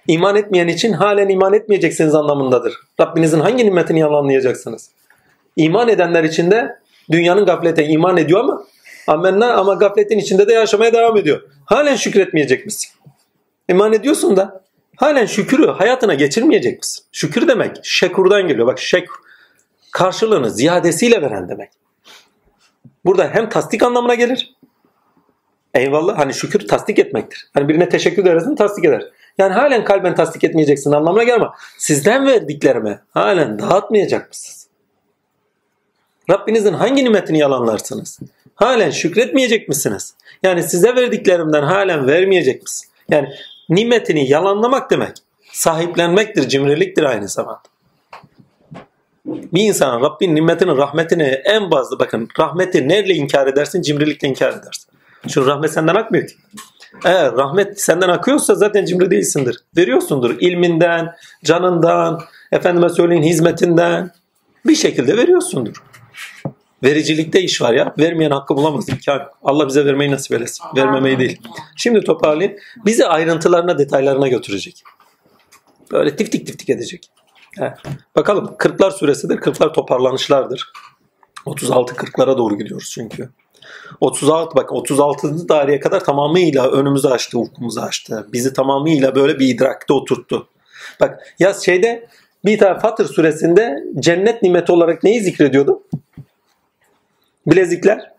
İman etmeyen için halen iman etmeyeceksiniz anlamındadır. Rabbinizin hangi nimetini yalanlayacaksınız? İman edenler için de dünyanın gaflete iman ediyor ama amenna ama gafletin içinde de yaşamaya devam ediyor. Halen şükretmeyecek misin? İman ediyorsun da Halen şükürü hayatına geçirmeyecek misin? Şükür demek şekurdan geliyor. Bak şekur karşılığını ziyadesiyle veren demek. Burada hem tasdik anlamına gelir. Eyvallah hani şükür tasdik etmektir. Hani birine teşekkür edersin tasdik eder. Yani halen kalben tasdik etmeyeceksin anlamına gelme. Sizden verdiklerime halen dağıtmayacak mısınız? Rabbinizin hangi nimetini yalanlarsınız? Halen şükretmeyecek misiniz? Yani size verdiklerimden halen vermeyecek misin? Yani nimetini yalanlamak demek sahiplenmektir, cimriliktir aynı zamanda. Bir insan Rabbin nimetini, rahmetini en bazı bakın rahmeti neyle inkar edersin? Cimrilikle inkar edersin. Çünkü rahmet senden akmıyor ki. Eğer rahmet senden akıyorsa zaten cimri değilsindir. Veriyorsundur ilminden, canından, efendime söyleyin hizmetinden bir şekilde veriyorsundur. Vericilikte iş var ya. Vermeyen hakkı bulamaz. İmkan. Allah bize vermeyi nasip eylesin. Vermemeyi değil. Şimdi toparlayayım. Bizi ayrıntılarına, detaylarına götürecek. Böyle tiftik tiftik edecek. He. Bakalım. Kırklar suresidir. Kırklar toparlanışlardır. 36 40'lara doğru gidiyoruz çünkü. 36 bak 36. tarihe kadar tamamıyla önümüzü açtı, ufkumuzu açtı. Bizi tamamıyla böyle bir idrakte oturttu. Bak ya şeyde bir tane Fatır suresinde cennet nimeti olarak neyi zikrediyordu? Bilezikler.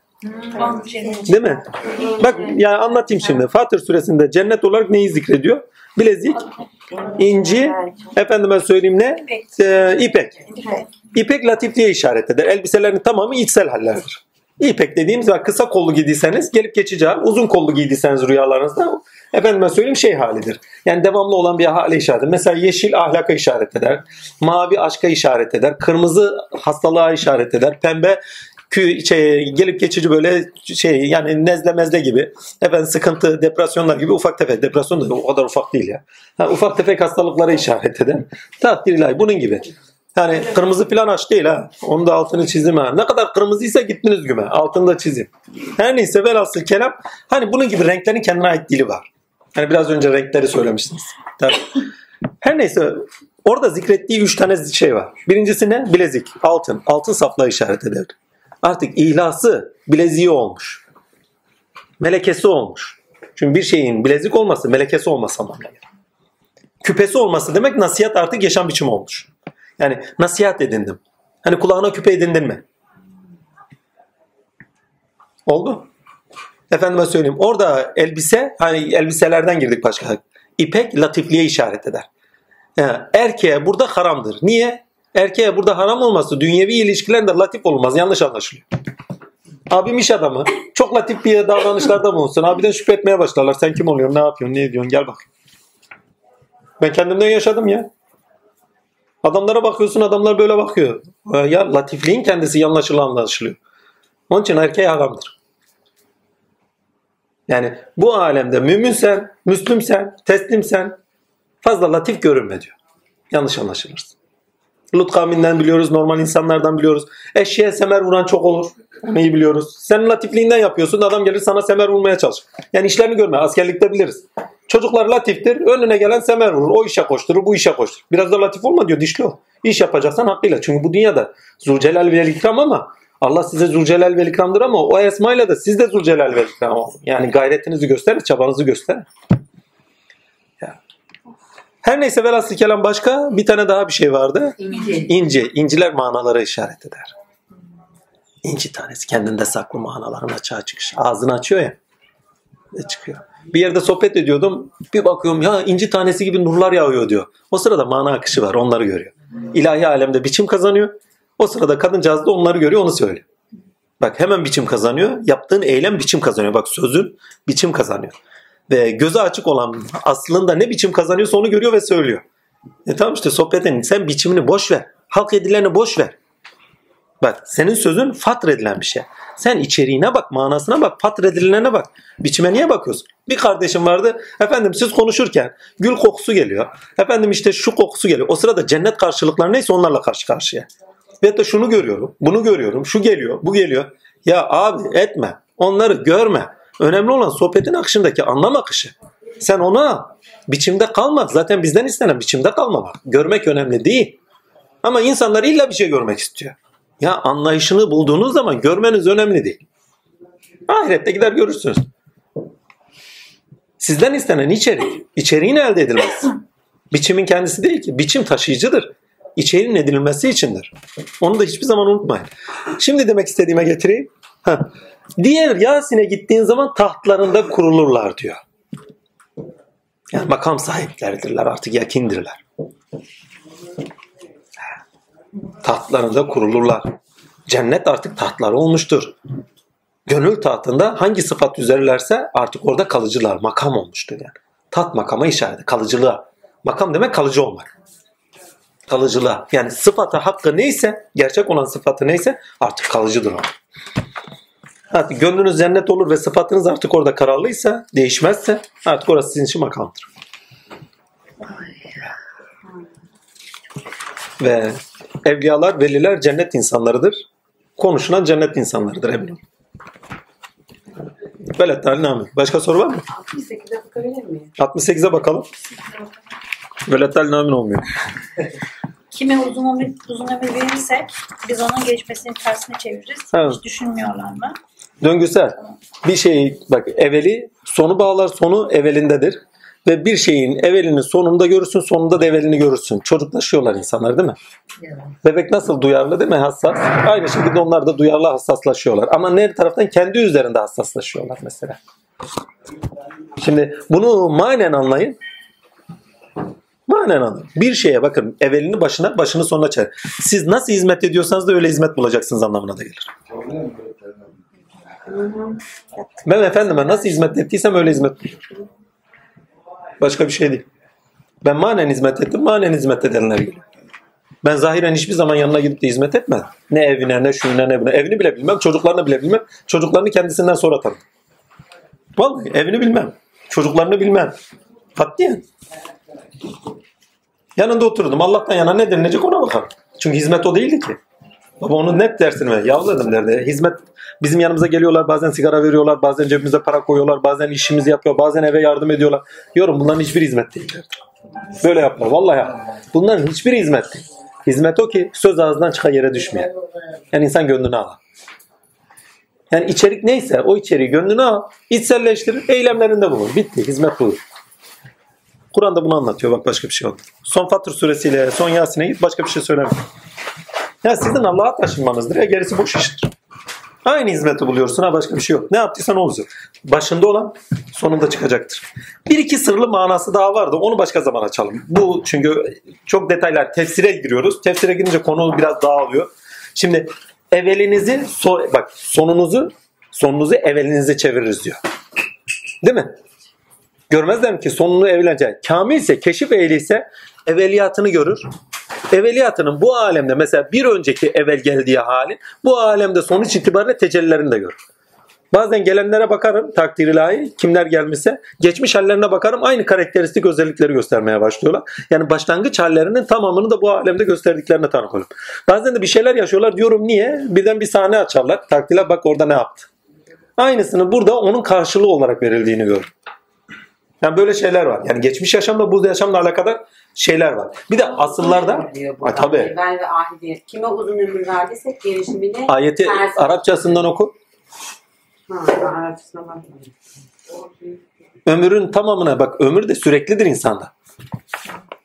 Değil. Mi? Bak yani anlatayım şimdi. Fatır suresinde cennet olarak neyi zikrediyor? Bilezik, inci, efendime söyleyeyim ne? İpek. Ee, ipek. İpek latifliğe işaret eder. Elbiselerin tamamı içsel hallerdir. İpek dediğimiz bak kısa kollu giydiyseniz gelip geçici hal, uzun kollu giydiyseniz rüyalarınızda efendime söyleyeyim şey halidir. Yani devamlı olan bir hale işaret eder. Mesela yeşil ahlaka işaret eder. Mavi aşka işaret eder. Kırmızı hastalığa işaret eder. Pembe kü şey, gelip geçici böyle şey yani nezle mezle gibi efendim sıkıntı depresyonlar gibi ufak tefek depresyon da o kadar ufak değil ya. Ha, ufak tefek hastalıklara işaret eder. Takdir ilahi bunun gibi. Yani kırmızı plan aç değil ha. Onu da altını çizdim ha. Ne kadar kırmızıysa gittiniz güme. Altını da çizeyim. Her neyse velhasıl kelam. Hani bunun gibi renklerin kendine ait dili var. Hani biraz önce renkleri söylemiştiniz. Tabii. Her neyse orada zikrettiği üç tane şey var. Birincisi ne? Bilezik. Altın. Altın saflığa işaret eder. Artık ilası bileziği olmuş. Melekesi olmuş. Çünkü bir şeyin bilezik olması melekesi olması anlamına gelir. Küpesi olması demek nasihat artık yaşam biçimi olmuş. Yani nasihat edindim. Hani kulağına küpe edindin mi? Oldu. Efendime söyleyeyim. Orada elbise, hani elbiselerden girdik başka. İpek latifliğe işaret eder. Yani erkeğe burada haramdır. Niye? Erkeğe burada haram olması dünyevi ilişkilerinde latif olmaz. Yanlış anlaşılıyor. Abim iş adamı. Çok latif bir davranışlarda bulunsun. Abiden şüphe etmeye başlarlar. Sen kim oluyorsun? Ne yapıyorsun? Ne ediyorsun? Gel bak. Ben kendimden yaşadım ya. Adamlara bakıyorsun adamlar böyle bakıyor. Ee, Ya latifliğin kendisi yanlış anlaşılıyor. Onun için erkeğe haramdır. Yani bu alemde müminsen, müslümsen, teslimsen fazla latif görünme diyor. Yanlış anlaşılırsın. Lut kavminden biliyoruz, normal insanlardan biliyoruz. Eşeğe semer vuran çok olur. Onu iyi biliyoruz. Sen latifliğinden yapıyorsun, adam gelir sana semer vurmaya çalışır. Yani işlerini görme, askerlikte biliriz. Çocuklar latiftir, önüne gelen semer vurur. O işe koşturur, bu işe koşturur. Biraz da latif olma diyor, dişli ol. İş yapacaksan hakkıyla. Çünkü bu dünyada Zülcelal ve İkram ama Allah size Zülcelal ve İkram'dır ama o esmayla da siz de Zülcelal ve İkram olun. Yani gayretinizi gösterin, çabanızı gösterin. Her neyse velhasıl kelam başka bir tane daha bir şey vardı. İnce. İnci, inciler manalara işaret eder. İnci tanesi kendinde saklı manaların açığa çıkış. Ağzını açıyor ya. Ve çıkıyor. Bir yerde sohbet ediyordum. Bir bakıyorum ya inci tanesi gibi nurlar yağıyor diyor. O sırada mana akışı var. Onları görüyor. İlahi alemde biçim kazanıyor. O sırada kadıncağız da onları görüyor onu söylüyor. Bak hemen biçim kazanıyor. Yaptığın eylem biçim kazanıyor. Bak sözün biçim kazanıyor. Ve gözü açık olan aslında ne biçim kazanıyorsa onu görüyor ve söylüyor. E tamam işte sohbetin sen biçimini boş ver. Halk edileni boş ver. Bak senin sözün fatr edilen bir şey. Sen içeriğine bak, manasına bak, fatr edilene bak. Biçime niye bakıyorsun? Bir kardeşim vardı. Efendim siz konuşurken gül kokusu geliyor. Efendim işte şu kokusu geliyor. O sırada cennet karşılıkları neyse onlarla karşı karşıya. Ve de şunu görüyorum, bunu görüyorum, şu geliyor, bu geliyor. Ya abi etme, onları görme. Önemli olan sohbetin akışındaki anlam akışı. Sen ona biçimde kalma. Zaten bizden istenen biçimde kalmamak. Görmek önemli değil. Ama insanlar illa bir şey görmek istiyor. Ya anlayışını bulduğunuz zaman görmeniz önemli değil. Ahirette gider görürsünüz. Sizden istenen içerik. İçeriğin elde edilmez. Biçimin kendisi değil ki. Biçim taşıyıcıdır. İçerinin edinilmesi içindir. Onu da hiçbir zaman unutmayın. Şimdi demek istediğime getireyim. Heh. Diğer Yasin'e gittiğin zaman tahtlarında kurulurlar diyor. Yani makam sahipleridirler artık yakindirler. Tahtlarında kurulurlar. Cennet artık tahtları olmuştur. Gönül tahtında hangi sıfat üzerlerse artık orada kalıcılar. Makam olmuştur yani. Tat makama işaret. Kalıcılığa. Makam demek kalıcı olmak. Kalıcılığa. Yani sıfatı hakkı neyse, gerçek olan sıfatı neyse artık kalıcıdır o. Artık gönlünüz cennet olur ve sıfatınız artık orada kararlıysa, değişmezse artık orası sizin için makamdır. Ve evliyalar, veliler cennet insanlarıdır. Konuşulan cennet insanlarıdır emin olun. Velet Nami. Başka soru var mı? 68'e bakabilir miyim? 68'e bakalım. Velet Nami olmuyor. Kime uzun ömür, uzun ömür verirsek biz onun gelişmesinin tersine çeviririz. Evet. Hiç düşünmüyorlar mı? Döngüsel. Bir şey bak evveli sonu bağlar sonu evvelindedir. Ve bir şeyin evvelini sonunda görürsün sonunda da evvelini görürsün. Çocuklaşıyorlar insanlar değil mi? Bebek nasıl duyarlı değil mi? Hassas. Aynı şekilde onlar da duyarlı hassaslaşıyorlar. Ama ne taraftan? Kendi üzerinde hassaslaşıyorlar mesela. Şimdi bunu manen anlayın. Manen anlayın. Bir şeye bakın evvelini başına başını sonuna çevir. Siz nasıl hizmet ediyorsanız da öyle hizmet bulacaksınız anlamına da gelir. Ben efendime nasıl hizmet ettiysem öyle hizmet. Başka bir şey değil. Ben manen hizmet ettim, manen hizmet edenler geliyor. Ben zahiren hiçbir zaman yanına gidip de hizmet etmedim. Ne evine, ne şuyuna, ne buna. Evini bile bilmem, çocuklarını bile bilmem. Çocuklarını kendisinden sonra tanıdım. Vallahi evini bilmem. Çocuklarını bilmem. Katiyen. Yanında oturdum. Allah'tan yana ne denilecek ona bakalım. Çünkü hizmet o değildi ki. Baba onun net dersini ver. Yav dedim derdi. Hizmet bizim yanımıza geliyorlar. Bazen sigara veriyorlar. Bazen cebimize para koyuyorlar. Bazen işimizi yapıyor. Bazen eve yardım ediyorlar. Diyorum bunların hiçbir hizmet değil. derdi. Böyle yapma. Vallahi yap. Bunların hiçbir hizmet değil. Hizmet o ki söz ağzından çıkan yere düşmeyen. Yani insan gönlünü al. Yani içerik neyse o içeriği gönlüne al. içselleştirir. Eylemlerinde bulur. Bitti. Hizmet budur. Kur'an'da bunu anlatıyor. Bak başka bir şey oldu. Son Fatır suresiyle son Yasin'e git. Başka bir şey söylemiyor. Ya sizin Allah'a taşınmanızdır ya gerisi boş iştir. Aynı hizmeti buluyorsun ha başka bir şey yok. Ne yaptıysan o olacak. Başında olan sonunda çıkacaktır. Bir iki sırlı manası daha vardı. Onu başka zaman açalım. Bu çünkü çok detaylar. Tefsire giriyoruz. Tefsire girince konu biraz dağılıyor. Şimdi evvelinizi so- bak sonunuzu sonunuzu evvelinize çeviririz diyor. Değil mi? Görmezler mi ki sonunu evlenecek. Kamil ise, keşif ehli ise evveliyatını görür. Evveliyatının bu alemde mesela bir önceki evvel geldiği halin bu alemde sonuç itibariyle tecellilerini de görür. Bazen gelenlere bakarım takdir ilahi kimler gelmişse geçmiş hallerine bakarım aynı karakteristik özellikleri göstermeye başlıyorlar. Yani başlangıç hallerinin tamamını da bu alemde gösterdiklerine tanık olurum. Bazen de bir şeyler yaşıyorlar diyorum niye? Birden bir sahne açarlar. Takdirler bak orada ne yaptı. Aynısını burada onun karşılığı olarak verildiğini görürüm. Yani böyle şeyler var. Yani geçmiş yaşamla bu yaşamla alakadar şeyler var. Bir de asıllarda Ha, tabii. Evvel ve ahdi. Kime uzun ömür verdiysek gelişimini ayeti ters- Arapçasından oku. Ha, Arapçasına bakmayın. Ömrün tamamına bak ömür de süreklidir insanda.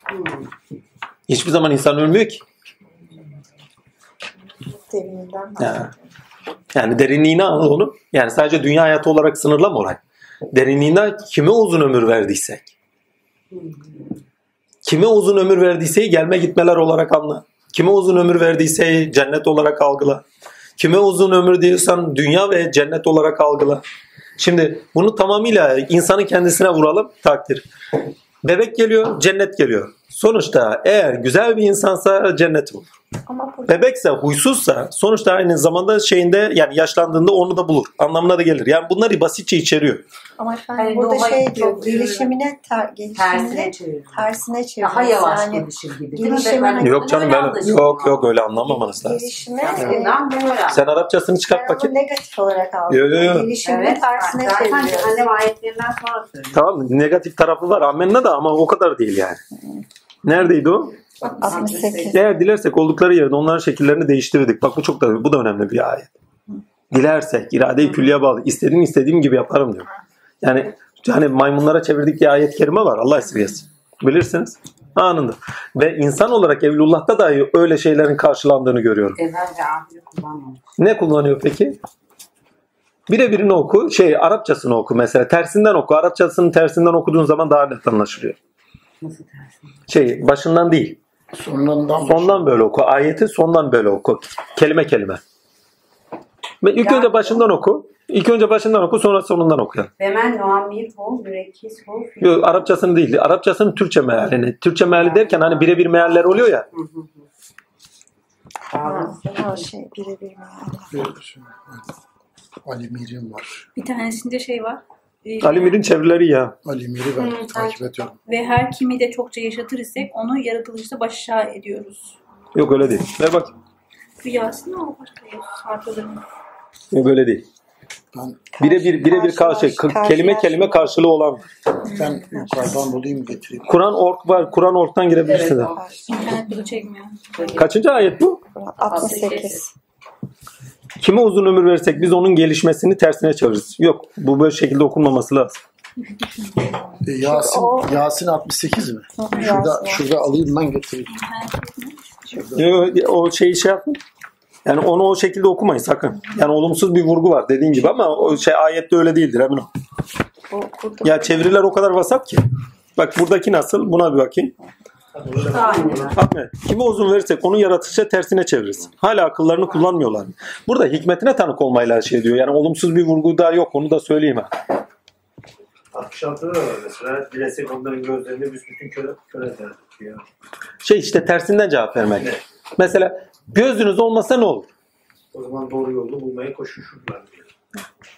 Hmm. Hiçbir zaman insan ölmüyor ki. Yani, yani derinliğine al onu. Yani sadece dünya hayatı olarak sınırlama orayı. Derinliğine kime uzun ömür verdiysek. Kime uzun ömür verdiyse gelme gitmeler olarak anla. Kime uzun ömür verdiyse cennet olarak algıla. Kime uzun ömür diyorsan dünya ve cennet olarak algıla. Şimdi bunu tamamıyla insanın kendisine vuralım takdir. Bebek geliyor, cennet geliyor. Sonuçta eğer güzel bir insansa cennet olur. Bebekse, huysuzsa sonuçta aynı zamanda şeyinde yani yaşlandığında onu da bulur. Anlamına da gelir. Yani bunları basitçe içeriyor. ama efendim Hani burada şey çok diyor gelişimine ter, Tersine gelişimine çeviriyor. tersine çeviriyor. Daha yavaş yani gelişir gibi. gelişime- Ben- Yok canım ben yok yok öyle anlamamanız lazım. gelişime Yani e, Sen Arapçasını çıkart bakayım. negatif olarak aldım. yo, yo. Gelişimine Evet, tersine zaten çeviriyor. annem ayetlerinden sonra söylüyor. Tamam? Negatif tarafı var. Amenna da ama o kadar değil yani. Neredeydi o? 68. Eğer dilersek oldukları yerde onların şekillerini değiştirirdik. Bak bu çok da bu da önemli bir ayet. Dilersek irade-i külliye bağlı. İstediğim istediğim gibi yaparım diyor. Yani hani maymunlara çevirdik diye ayet-i kerime var. Allah esirgesin. Bilirsiniz. Anında. Ve insan olarak Evlullah'ta dahi öyle şeylerin karşılandığını görüyorum. Ne kullanıyor peki? Birebirini oku, şey Arapçasını oku mesela. Tersinden oku. Arapçasının tersinden okuduğun zaman daha net anlaşılıyor. Nasıl tersi? Şey başından değil. Sonlarından Sondan böyle oku. Ayeti sondan böyle oku. Kelime kelime. Ve ilk önce başından oku. İlk önce başından oku sonra sonundan oku. yani. Ve men nuammir hu mürekkis hu fi- Yok, Arapçasını değil. Arapçasının Türkçe mealini. Türkçe meali derken hani birebir mealler oluyor ya. Hı hı hı. Ha, şey birebir meali. Ali Mir'in var. Bir tanesinde şey var. Ee, Ali Mir'in çevirileri ya. Ali Mir'i ben Hı, takip ediyorum. Ve her kimi de çokça yaşatır isek onu yaratılışta baş aşağı ediyoruz. Yok öyle değil. Ver bak. Rüyasında ama başka yok. Öyle değil. Ben, Birebir birebir karşı kelime kelime karşılığı olan. ben yukarıdan bulayım getireyim. Kur'an ork var. Kur'an orktan girebilirsin. Evet, de. o. İnternet bunu çekmiyor. Kaçıncı ayet bu? 68. Kime uzun ömür verirsek biz onun gelişmesini tersine çeviririz. Yok bu böyle şekilde okunmaması lazım. E, Yasin, Yasin 68 mi? Şurada, şurada alayım ben getireyim. Yok, o şeyi şey yapın. Yani onu o şekilde okumayın sakın. Yani olumsuz bir vurgu var dediğin gibi ama o şey ayette öyle değildir emin ol. Ya çeviriler o kadar vasat ki. Bak buradaki nasıl? Buna bir bakayım. Ahmet, kime uzun verirsek onun yaratışa tersine çeviririz. Hala akıllarını kullanmıyorlar. Burada hikmetine tanık olmayla şey diyor. Yani olumsuz bir vurgu da yok. Onu da söyleyeyim ha. 66'da da var mesela. Dilesek onların gözlerini büsbütün köre eder diyor. Şey işte tersinden cevap vermek. Mesela gözünüz olmasa ne olur? O zaman doğru yolu bulmaya koşuşurlar diyor.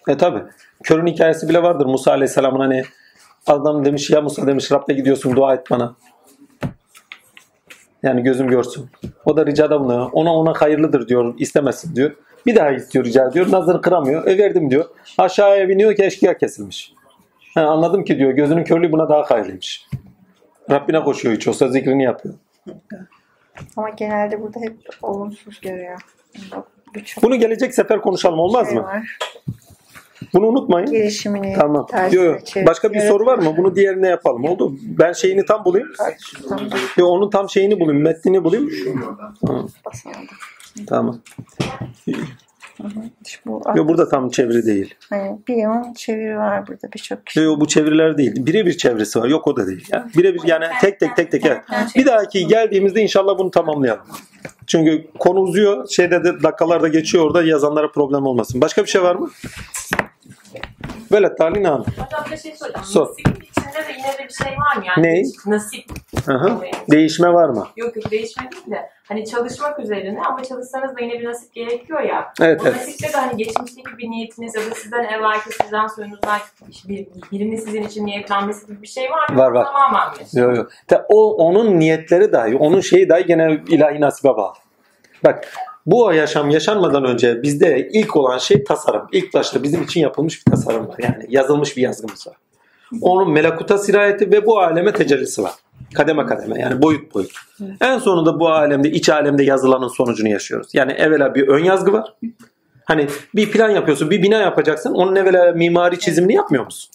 E tabi. Körün hikayesi bile vardır. Musa Aleyhisselam'ın hani adam demiş ya Musa demiş Rab'de gidiyorsun dua et bana. Yani gözüm görsün. O da ricada bulunuyor. Ona ona hayırlıdır diyor. istemesin diyor. Bir daha istiyor rica ediyor. Nazarını kıramıyor. E verdim diyor. Aşağıya biniyor ki eşkıya kesilmiş. Ha, anladım ki diyor gözünün körlüğü buna daha hayırlıymış. Rabbine koşuyor hiç olsa zikrini yapıyor. Ama genelde burada hep olumsuz görüyor. Bunu gelecek sefer konuşalım olmaz şey mı? var. Bunu unutmayın. Gelişimini Tamam. Yo, yo. Başka bir soru var mı? Bunu diğerine yapalım. Oldu. Ben şeyini tam bulayım. Yo, onun tam şeyini bulayım. Metnini bulayım. Hı, tamam. Yo, burada tam çeviri değil. hani bir yığın çeviri var burada birçok kişi. Yo, bu çeviriler değil. Birebir çevresi var. Yok o da değil. Yani birebir yani tek tek tek tek. evet. Bir dahaki geldiğimizde inşallah bunu tamamlayalım. Çünkü konu uzuyor. Şeyde de dakikalarda geçiyor orada yazanlara problem olmasın. Başka bir şey var mı? Böyle Talin Hanım. Hocam bir şey soracağım. Sor. Nasibin içinde de yine de bir şey var mı? Yani Ne? Nasip. Aha. Değişme var mı? Yok yok değişme değil de hani çalışmak üzerine ama çalışsanız da yine bir nasip gerekiyor ya. Evet, o evet. nasipte de hani geçmişteki bir niyetiniz ya da sizden evvelki sizden soyunuzdan bir, birinin sizin için niyetlenmesi gibi bir şey var mı? Var, var. Tamamen mi? Yok yok. O onun niyetleri dahi, onun şeyi dahi gene ilahi nasibe bağlı. Bak bu yaşam yaşanmadan önce bizde ilk olan şey tasarım. İlk başta bizim için yapılmış bir tasarım var. Yani yazılmış bir yazgımız var. Onun melakuta sirayeti ve bu aleme tecellisi var. Kademe kademe yani boyut boyut. En sonunda bu alemde iç alemde yazılanın sonucunu yaşıyoruz. Yani evvela bir ön yazgı var. Hani bir plan yapıyorsun, bir bina yapacaksın. Onun evvela mimari çizimini yapmıyor musun?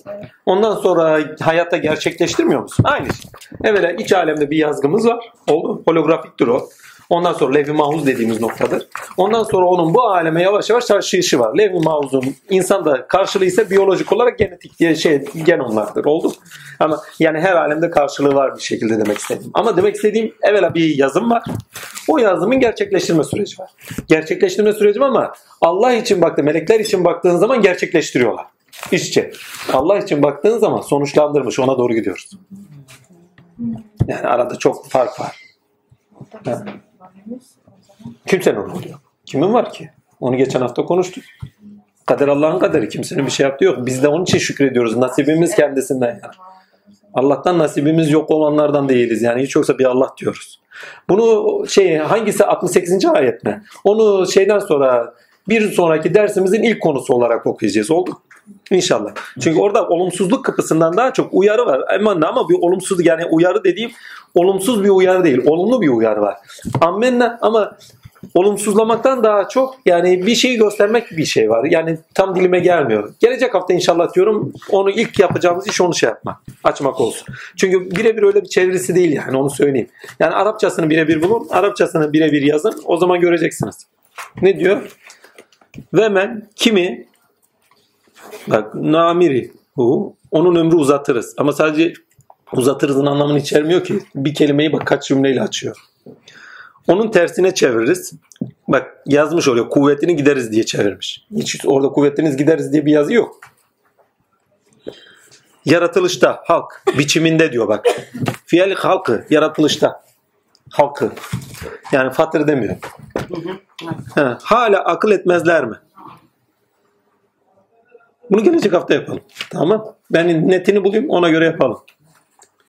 Ondan sonra hayatta gerçekleştirmiyor musun? Aynı şey. Evvela iç alemde bir yazgımız var. Oldu. Holografiktir o. Ondan sonra levh-i mahfuz dediğimiz noktadır. Ondan sonra onun bu aleme yavaş yavaş taşıyışı var. Levh-i mahfuzun insanda karşılığı ise biyolojik olarak genetik diye şey gen onlardır. Oldu. Ama yani her alemde karşılığı var bir şekilde demek istedim. Ama demek istediğim evvela bir yazım var. O yazımın gerçekleştirme süreci var. Gerçekleştirme süreci ama Allah için baktı, melekler için baktığın zaman gerçekleştiriyorlar. İç içe. Allah için baktığın zaman sonuçlandırmış. Ona doğru gidiyoruz. Yani arada çok fark var. Ha. Kimsenin umuru yok. Kimin var ki? Onu geçen hafta konuştuk. Kader Allah'ın kaderi. Kimsenin bir şey yaptığı yok. Biz de onun için şükrediyoruz. Nasibimiz kendisinden yani. Allah'tan nasibimiz yok olanlardan değiliz. Yani hiç yoksa bir Allah diyoruz. Bunu şey hangisi 68. ayet mi? Onu şeyden sonra bir sonraki dersimizin ilk konusu olarak okuyacağız. Oldu? İnşallah. Çünkü orada olumsuzluk kapısından daha çok uyarı var. Ama, ama bir olumsuz yani uyarı dediğim olumsuz bir uyarı değil. Olumlu bir uyarı var. Ammenna ama olumsuzlamaktan daha çok yani bir şeyi göstermek bir şey var. Yani tam dilime gelmiyor. Gelecek hafta inşallah diyorum onu ilk yapacağımız iş onu şey yapmak. Açmak olsun. Çünkü birebir öyle bir çevirisi değil yani onu söyleyeyim. Yani Arapçasını birebir bulun. Arapçasını birebir yazın. O zaman göreceksiniz. Ne diyor? Ve men kimi bak namiri hu onun ömrü uzatırız. Ama sadece uzatırızın anlamını içermiyor ki. Bir kelimeyi bak kaç cümleyle açıyor. Onun tersine çeviririz. Bak yazmış oluyor. Kuvvetini gideriz diye çevirmiş. Hiç orada kuvvetiniz gideriz diye bir yazı yok. Yaratılışta halk biçiminde diyor bak. Fiyalik halkı yaratılışta halkı. Yani fatır demiyor. Ha, hala akıl etmezler mi? Bunu gelecek hafta yapalım. Tamam. Ben netini bulayım ona göre yapalım.